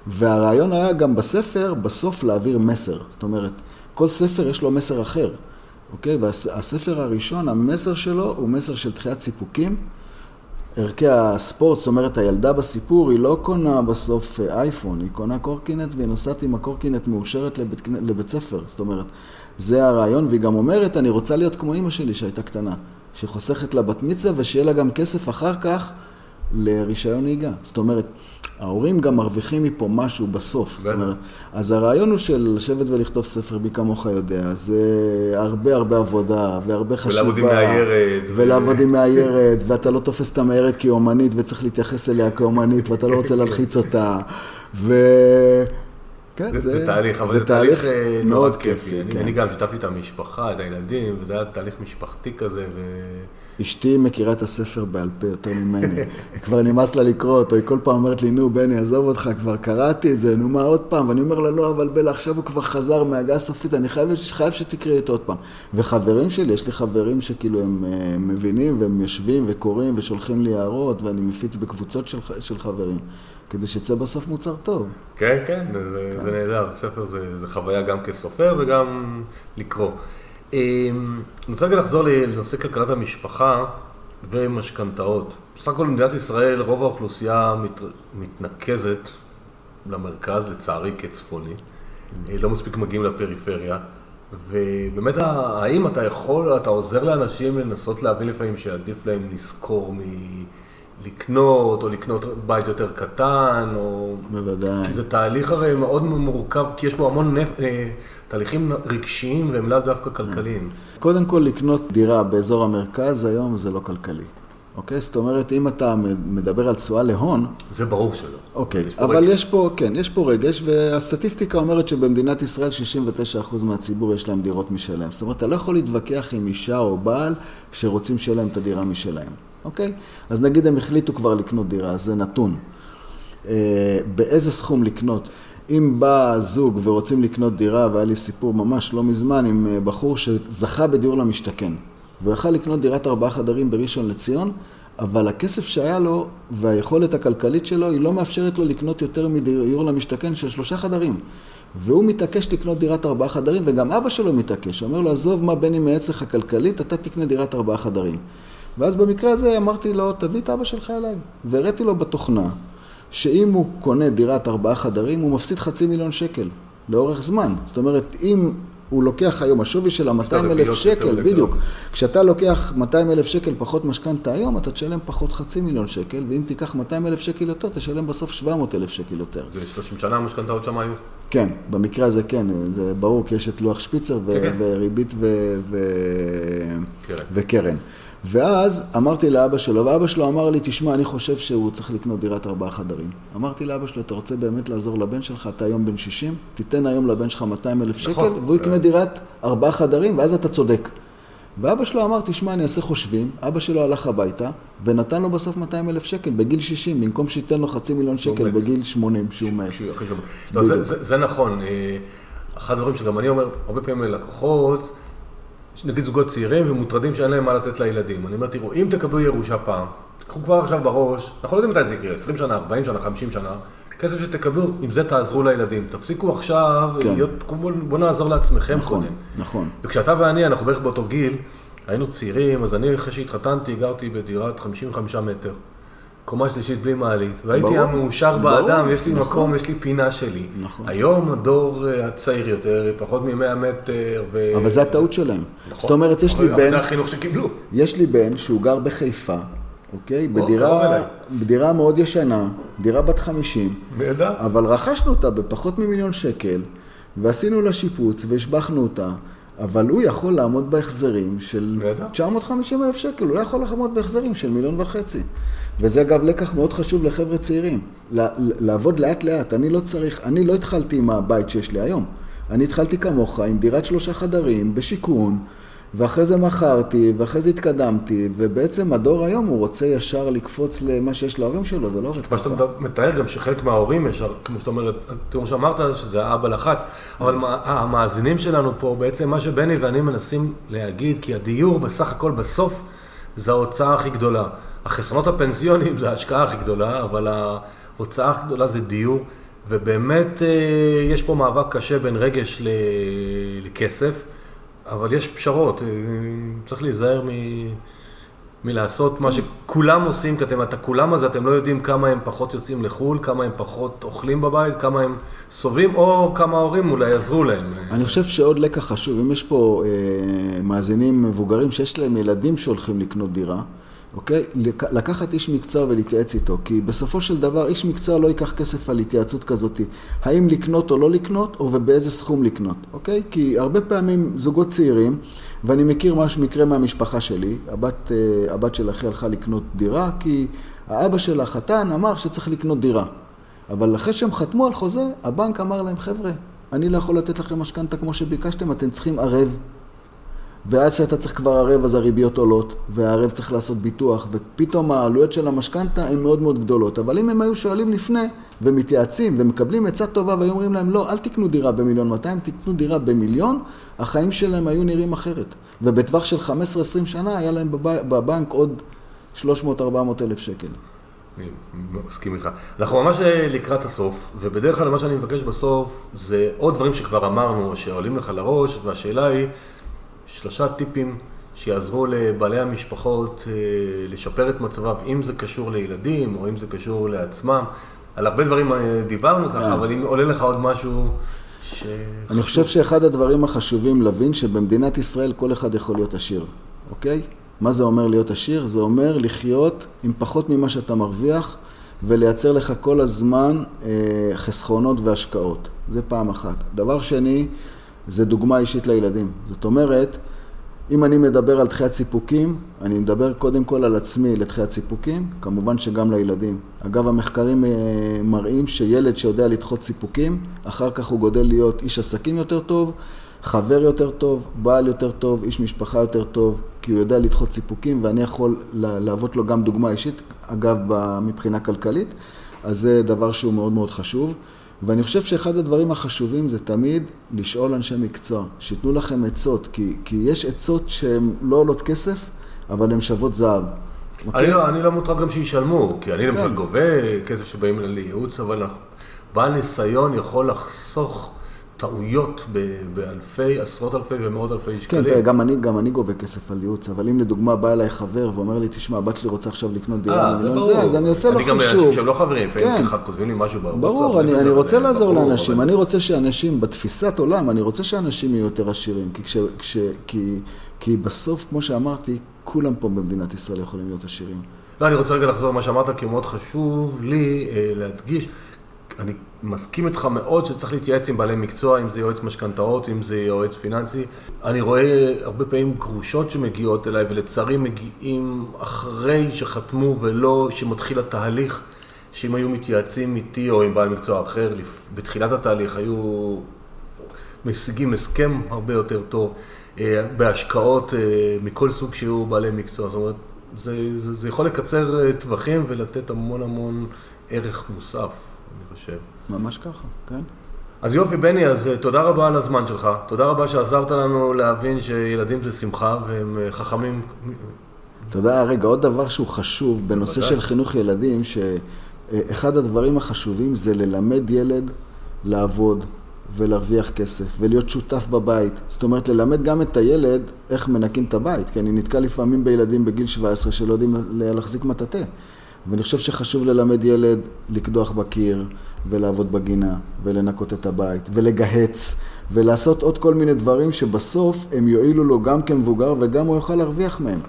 B: והרעיון היה גם בספר, בסוף להעביר מסר. זאת אומרת, כל ספר יש לו מסר אחר, אוקיי? והספר הראשון, המסר שלו הוא מסר של תחיית סיפוקים. ערכי הספורט, זאת אומרת, הילדה בסיפור, היא לא קונה בסוף אה, אייפון, היא קונה קורקינט והיא נוסעת עם הקורקינט מאושרת לבית, לבית ספר. זאת אומרת, זה הרעיון, והיא גם אומרת, אני רוצה להיות כמו אימא שלי שהייתה קטנה, שחוסכת לה בת מצווה ושיהיה לה גם כסף אחר כך לרישיון נהיגה. זאת אומרת, ההורים גם מרוויחים מפה משהו בסוף. זאת אומרת, אז הרעיון הוא של לשבת ולכתוב ספר, מי כמוך יודע, זה הרבה הרבה עבודה והרבה חשיבה.
A: ולעבוד עם מאיירת.
B: ולעבוד עם מאיירת, ואתה לא תופס את המאיירת כאומנית וצריך להתייחס אליה כאומנית, ואתה לא רוצה להלחיץ אותה. ו...
A: כן, זה, זה, זה תהליך, אבל זה תהליך, תהליך אה, מאוד כיפי. אני, כן. אני גם שיתפתי את המשפחה, את הילדים, וזה היה תהליך משפחתי כזה. ו...
B: אשתי מכירה את הספר בעל פה יותר ממני. כבר נמאס לה לקרוא אותו, היא כל פעם אומרת לי, נו, בני, עזוב אותך, כבר קראתי את זה, נו, מה עוד פעם? ואני אומר לה, לא, אבל בלה, עכשיו הוא כבר חזר מהגה הסופית, אני חייב, חייב שתקראי אותו עוד פעם. וחברים שלי, יש לי חברים שכאילו הם uh, מבינים, והם יושבים וקוראים ושולחים לי הערות, ואני מפיץ בקבוצות של, של חברים. כדי שיצא בסוף מוצר טוב.
A: כן, כן, זה, כן. זה נהדר. ספר זה, זה חוויה גם כסופר וגם לקרוא. אמ, אני רוצה רגע לחזור לנושא כלכלת המשפחה ומשכנתאות. בסך הכל במדינת ישראל רוב האוכלוסייה מת, מתנקזת למרכז, לצערי כצפוני. אה, לא מספיק מגיעים לפריפריה. ובאמת, האם אתה יכול, אתה עוזר לאנשים לנסות להבין לפעמים שעדיף להם לשכור מ... לקנות, או לקנות בית יותר קטן, או...
B: בוודאי.
A: כי זה תהליך הרי מאוד מורכב, כי יש בו המון נפ... אה, תהליכים רגשיים והם לאו דווקא כלכליים.
B: קודם כל, לקנות דירה באזור המרכז היום זה לא כלכלי. אוקיי? זאת אומרת, אם אתה מדבר על תשואה להון...
A: זה ברור שלא.
B: אוקיי, יש אבל רגש. יש פה, כן, יש פה רגש, והסטטיסטיקה אומרת שבמדינת ישראל 69% מהציבור יש להם דירות משלהם. זאת אומרת, אתה לא יכול להתווכח עם אישה או בעל שרוצים שיהיה להם את הדירה משלהם. אוקיי? אז נגיד הם החליטו כבר לקנות דירה, אז זה נתון. אה, באיזה סכום לקנות? אם בא זוג ורוצים לקנות דירה, והיה לי סיפור ממש לא מזמן עם אה, בחור שזכה בדיור למשתכן, והוא יכל לקנות דירת ארבעה חדרים בראשון לציון, אבל הכסף שהיה לו והיכולת הכלכלית שלו, היא לא מאפשרת לו לקנות יותר מדיור למשתכן של שלושה חדרים. והוא מתעקש לקנות דירת ארבעה חדרים, וגם אבא שלו מתעקש. אומר לו, עזוב מה אם מעץ לך כלכלית, אתה תקנה דירת ארבעה חדרים. ואז במקרה הזה אמרתי לו, תביא את אבא שלך אליי. והראיתי לו בתוכנה, שאם הוא קונה דירת ארבעה חדרים, הוא מפסיד חצי מיליון שקל לאורך זמן. זאת אומרת, אם הוא לוקח היום, השווי של ה-200 אלף שקל, בדיוק. כשאתה לוקח 200 אלף שקל פחות משכנתה היום, אתה תשלם פחות חצי מיליון שקל, ואם תיקח 200 אלף שקל יותר, תשלם בסוף 700 אלף שקל יותר.
A: זה 30 שנה המשכנתאות שם היו?
B: כן, במקרה הזה כן, זה ברור, כי יש את לוח שפיצר ו- כן. וריבית וקרן. ואז אמרתי לאבא שלו, ואבא שלו אמר לי, תשמע, אני חושב שהוא צריך לקנות דירת ארבעה חדרים. אמרתי לאבא שלו, אתה רוצה באמת לעזור לבן שלך, אתה היום בן 60, תיתן היום לבן שלך 200 אלף שקל, נכון, והוא יקנה דירת ארבעה חדרים, ואז אתה צודק. ואבא שלו אמר, תשמע, אני אעשה חושבים, אבא שלו הלך הביתה, ונתן לו בסוף 200 אלף שקל בגיל 60, במקום שייתן לו חצי מיליון שקל בגיל 80, שהוא מת.
A: לא, זה נכון. אה, אחד הדברים שגם אני אומר, הרבה פעמים ללקוחות, יש נגיד זוגות צעירים ומוטרדים שאין להם מה לתת לילדים. אני אומר, תראו, אם תקבלו ירושה פעם, תקחו כבר עכשיו בראש, אנחנו לא יודעים מתי זה יקרה, 20 שנה, 40 שנה, 50 שנה, כסף שתקבלו, עם זה תעזרו לילדים. תפסיקו עכשיו, כן. להיות, בואו נעזור לעצמכם
B: נכון, קודם. נכון.
A: וכשאתה ואני, אנחנו בערך באותו גיל, היינו צעירים, אז אני אחרי שהתחתנתי, גרתי בדירת 55 מטר. קומה שלישית בלי מעלית, והייתי המאושר באדם, יש לי נכון. מקום, יש לי פינה שלי. נכון. היום הדור אה, הצעיר יותר, פחות מ-100 מטר. ו...
B: אבל זה הטעות שלהם. נכון. זאת אומרת, יש לי בן...
A: זה החינוך שקיבלו.
B: יש לי בן שהוא גר בחיפה, אוקיי? בדירה, בדירה מאוד ישנה, דירה בת 50.
A: נהדר.
B: אבל רכשנו אותה בפחות ממיליון שקל, ועשינו לה שיפוץ והשבחנו אותה. אבל הוא יכול לעמוד בהחזרים של 950 אלף שקל, הוא לא יכול לעמוד בהחזרים של מיליון וחצי. וזה אגב לקח מאוד חשוב לחבר'ה צעירים, לעבוד לאט לאט. אני לא צריך, אני לא התחלתי עם הבית שיש לי היום. אני התחלתי כמוך עם דירת שלושה חדרים, בשיכון, ואחרי זה מכרתי, ואחרי זה התקדמתי, ובעצם הדור היום הוא רוצה ישר לקפוץ למה שיש להורים שלו, זה לא עובד
A: מה שאתה מתאר גם שחלק מההורים ישר, כמו שאתה אומר, תראו שאמרת שזה האבא לחץ, אבל המאזינים שלנו פה, בעצם מה שבני ואני מנסים להגיד, כי הדיור בסך הכל בסוף זה ההוצאה הכי גדולה. החסרונות הפנסיוניים זה ההשקעה הכי גדולה, אבל ההוצאה הכי גדולה זה דיור, ובאמת אה, יש פה מאבק קשה בין רגש לכסף. אבל יש פשרות, אה, צריך להיזהר מ... מלעשות מה שכולם עושים, כי אתם, את הכולם הזה, אתם לא יודעים כמה הם פחות יוצאים לחו"ל, כמה הם פחות אוכלים בבית, כמה הם סובלים, או כמה ההורים אולי יעזרו להם.
B: אני חושב שעוד לקח חשוב, אם יש פה אה, מאזינים מבוגרים שיש להם ילדים שהולכים לקנות דירה, אוקיי? לקחת איש מקצוע ולהתייעץ איתו, כי בסופו של דבר איש מקצוע לא ייקח כסף על התייעצות כזאת, האם לקנות או לא לקנות, או ובאיזה סכום לקנות, אוקיי? כי הרבה פעמים זוגות צעירים, ואני מכיר משהו, מקרה מהמשפחה שלי, הבת, אה, הבת של אחי הלכה לקנות דירה, כי האבא של החתן אמר שצריך לקנות דירה. אבל אחרי שהם חתמו על חוזה, הבנק אמר להם, חבר'ה, אני לא יכול לתת לכם משכנתה כמו שביקשתם, אתם צריכים ערב. ואז כשאתה צריך כבר ערב אז הריביות עולות, והערב צריך לעשות ביטוח, ופתאום העלויות של המשכנתה הן מאוד מאוד גדולות. אבל אם הם היו שואלים לפני, ומתייעצים, ומקבלים עצה טובה, והיו אומרים להם, לא, אל תקנו דירה במיליון 200, תקנו דירה במיליון, החיים שלהם היו נראים אחרת. ובטווח של 15-20 שנה היה להם בבנק עוד 300-400 אלף שקל.
A: אני מסכים איתך. אנחנו ממש לקראת הסוף, ובדרך כלל מה שאני מבקש בסוף זה עוד דברים שכבר אמרנו, שעולים לך לראש, והשאלה היא... שלושה טיפים שיעזרו לבעלי המשפחות אה, לשפר את מצבם, אם זה קשור לילדים או אם זה קשור לעצמם. על הרבה דברים אה, דיברנו ככה, כן. אבל אם עולה לך עוד משהו ש...
B: אני חושב שאחד הדברים החשובים להבין שבמדינת ישראל כל אחד יכול להיות עשיר, אוקיי? מה זה אומר להיות עשיר? זה אומר לחיות עם פחות ממה שאתה מרוויח ולייצר לך כל הזמן אה, חסכונות והשקעות. זה פעם אחת. דבר שני, זה דוגמה אישית לילדים. זאת אומרת, אם אני מדבר על דחיית סיפוקים, אני מדבר קודם כל על עצמי לדחיית סיפוקים, כמובן שגם לילדים. אגב, המחקרים אה, מראים שילד שיודע לדחות סיפוקים, אחר כך הוא גודל להיות איש עסקים יותר טוב, חבר יותר טוב, בעל יותר טוב, איש משפחה יותר טוב, כי הוא יודע לדחות סיפוקים ואני יכול להוות לו גם דוגמה אישית, אגב, מבחינה כלכלית, אז זה דבר שהוא מאוד מאוד חשוב. ואני חושב שאחד הדברים החשובים זה תמיד לשאול אנשי מקצוע, שייתנו לכם עצות, כי, כי יש עצות שהן לא עולות כסף, אבל הן שוות זהב.
A: אני, אוקיי? לא, אני לא מוטרד גם שישלמו, כי אני למשל כן. גובה כסף שבאים לייעוץ, אבל בעל ניסיון יכול לחסוך טעויות באלפי, עשרות אלפי ומאות אלפי
B: כן, שקלים. כן, גם אני, גם אני גובה כסף על ייעוץ, אבל אם לדוגמה בא אליי חבר ואומר לי, תשמע, הבת שלי רוצה עכשיו לקנות דירה,
A: אה, זה ברור. זה, אז אני עושה לו חישוב. אני גם אנשים שהם לא חברים, כן. כותבים לי משהו
B: בוואטסאפ. ברור, אני, אני רוצה לעזור ברור, לאנשים, אבל... אני רוצה שאנשים, בתפיסת עולם, אני רוצה שאנשים יהיו יותר עשירים, כי, כש, כש, כי, כי בסוף, כמו שאמרתי, כולם פה במדינת ישראל יכולים להיות עשירים.
A: לא, אני רוצה רגע לחזור למה שאמרת, כי מאוד חשוב לי אה, להדגיש. אני מסכים איתך מאוד שצריך להתייעץ עם בעלי מקצוע, אם זה יועץ משכנתאות, אם זה יועץ פיננסי. אני רואה הרבה פעמים גרושות שמגיעות אליי, ולצערי מגיעים אחרי שחתמו ולא שמתחיל התהליך, שאם היו מתייעצים איתי או עם בעל מקצוע אחר, בתחילת התהליך היו משיגים הסכם הרבה יותר טוב, אה, בהשקעות אה, מכל סוג שיהיו בעלי מקצוע. זאת אומרת, זה, זה, זה יכול לקצר אה, טווחים ולתת המון המון ערך מוסף. אני חושב.
B: ממש ככה, כן.
A: אז יופי, בני, אז אה, תודה רבה על הזמן שלך. תודה רבה שעזרת לנו להבין שילדים זה שמחה והם אה, חכמים.
B: תודה. רגע, עוד דבר שהוא חשוב בנושא של חינוך ילדים, שאחד הדברים החשובים זה ללמד ילד לעבוד ולהרוויח כסף ולהיות שותף בבית. זאת אומרת, ללמד גם את הילד איך מנקים את הבית, כי אני נתקע לפעמים בילדים בגיל 17 שלא יודעים להחזיק מטאטא. ואני חושב שחשוב ללמד ילד לקדוח בקיר, ולעבוד בגינה, ולנקות את הבית, ולגהץ, ולעשות עוד כל מיני דברים שבסוף הם יועילו לו גם כמבוגר וגם הוא יוכל להרוויח מהם.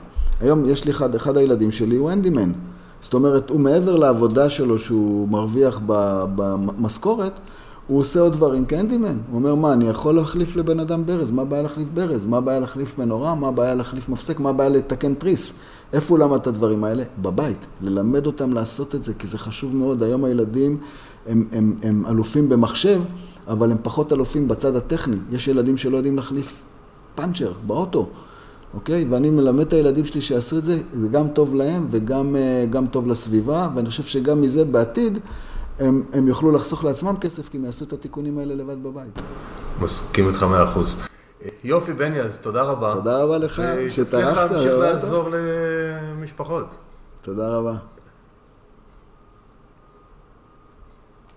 B: היום יש לי אחד, אחד הילדים שלי, הוא אנדימן. זאת אומרת, הוא מעבר לעבודה שלו שהוא מרוויח במשכורת, הוא עושה עוד דברים כהנדימן. הוא אומר, מה, אני יכול להחליף לבן אדם ברז? מה הבעיה להחליף ברז? מה הבעיה להחליף מנורה? מה הבעיה להחליף מפסק? מה הבעיה לתקן תריס? איפה הוא למד את הדברים האלה? בבית. ללמד אותם לעשות את זה, כי זה חשוב מאוד. היום הילדים הם, הם, הם אלופים במחשב, אבל הם פחות אלופים בצד הטכני. יש ילדים שלא יודעים להחליף פאנצ'ר באוטו, אוקיי? ואני מלמד את הילדים שלי שיעשו את זה, זה גם טוב להם וגם אה, טוב לסביבה, ואני חושב שגם מזה בעתיד הם, הם יוכלו לחסוך לעצמם כסף, כי הם יעשו את התיקונים האלה לבד בבית.
A: מסכים איתך מאה אחוז. יופי, בני, אז תודה רבה.
B: תודה רבה לך,
A: שטרחת. תצליח להמשיך לעזור למשפחות.
B: תודה רבה.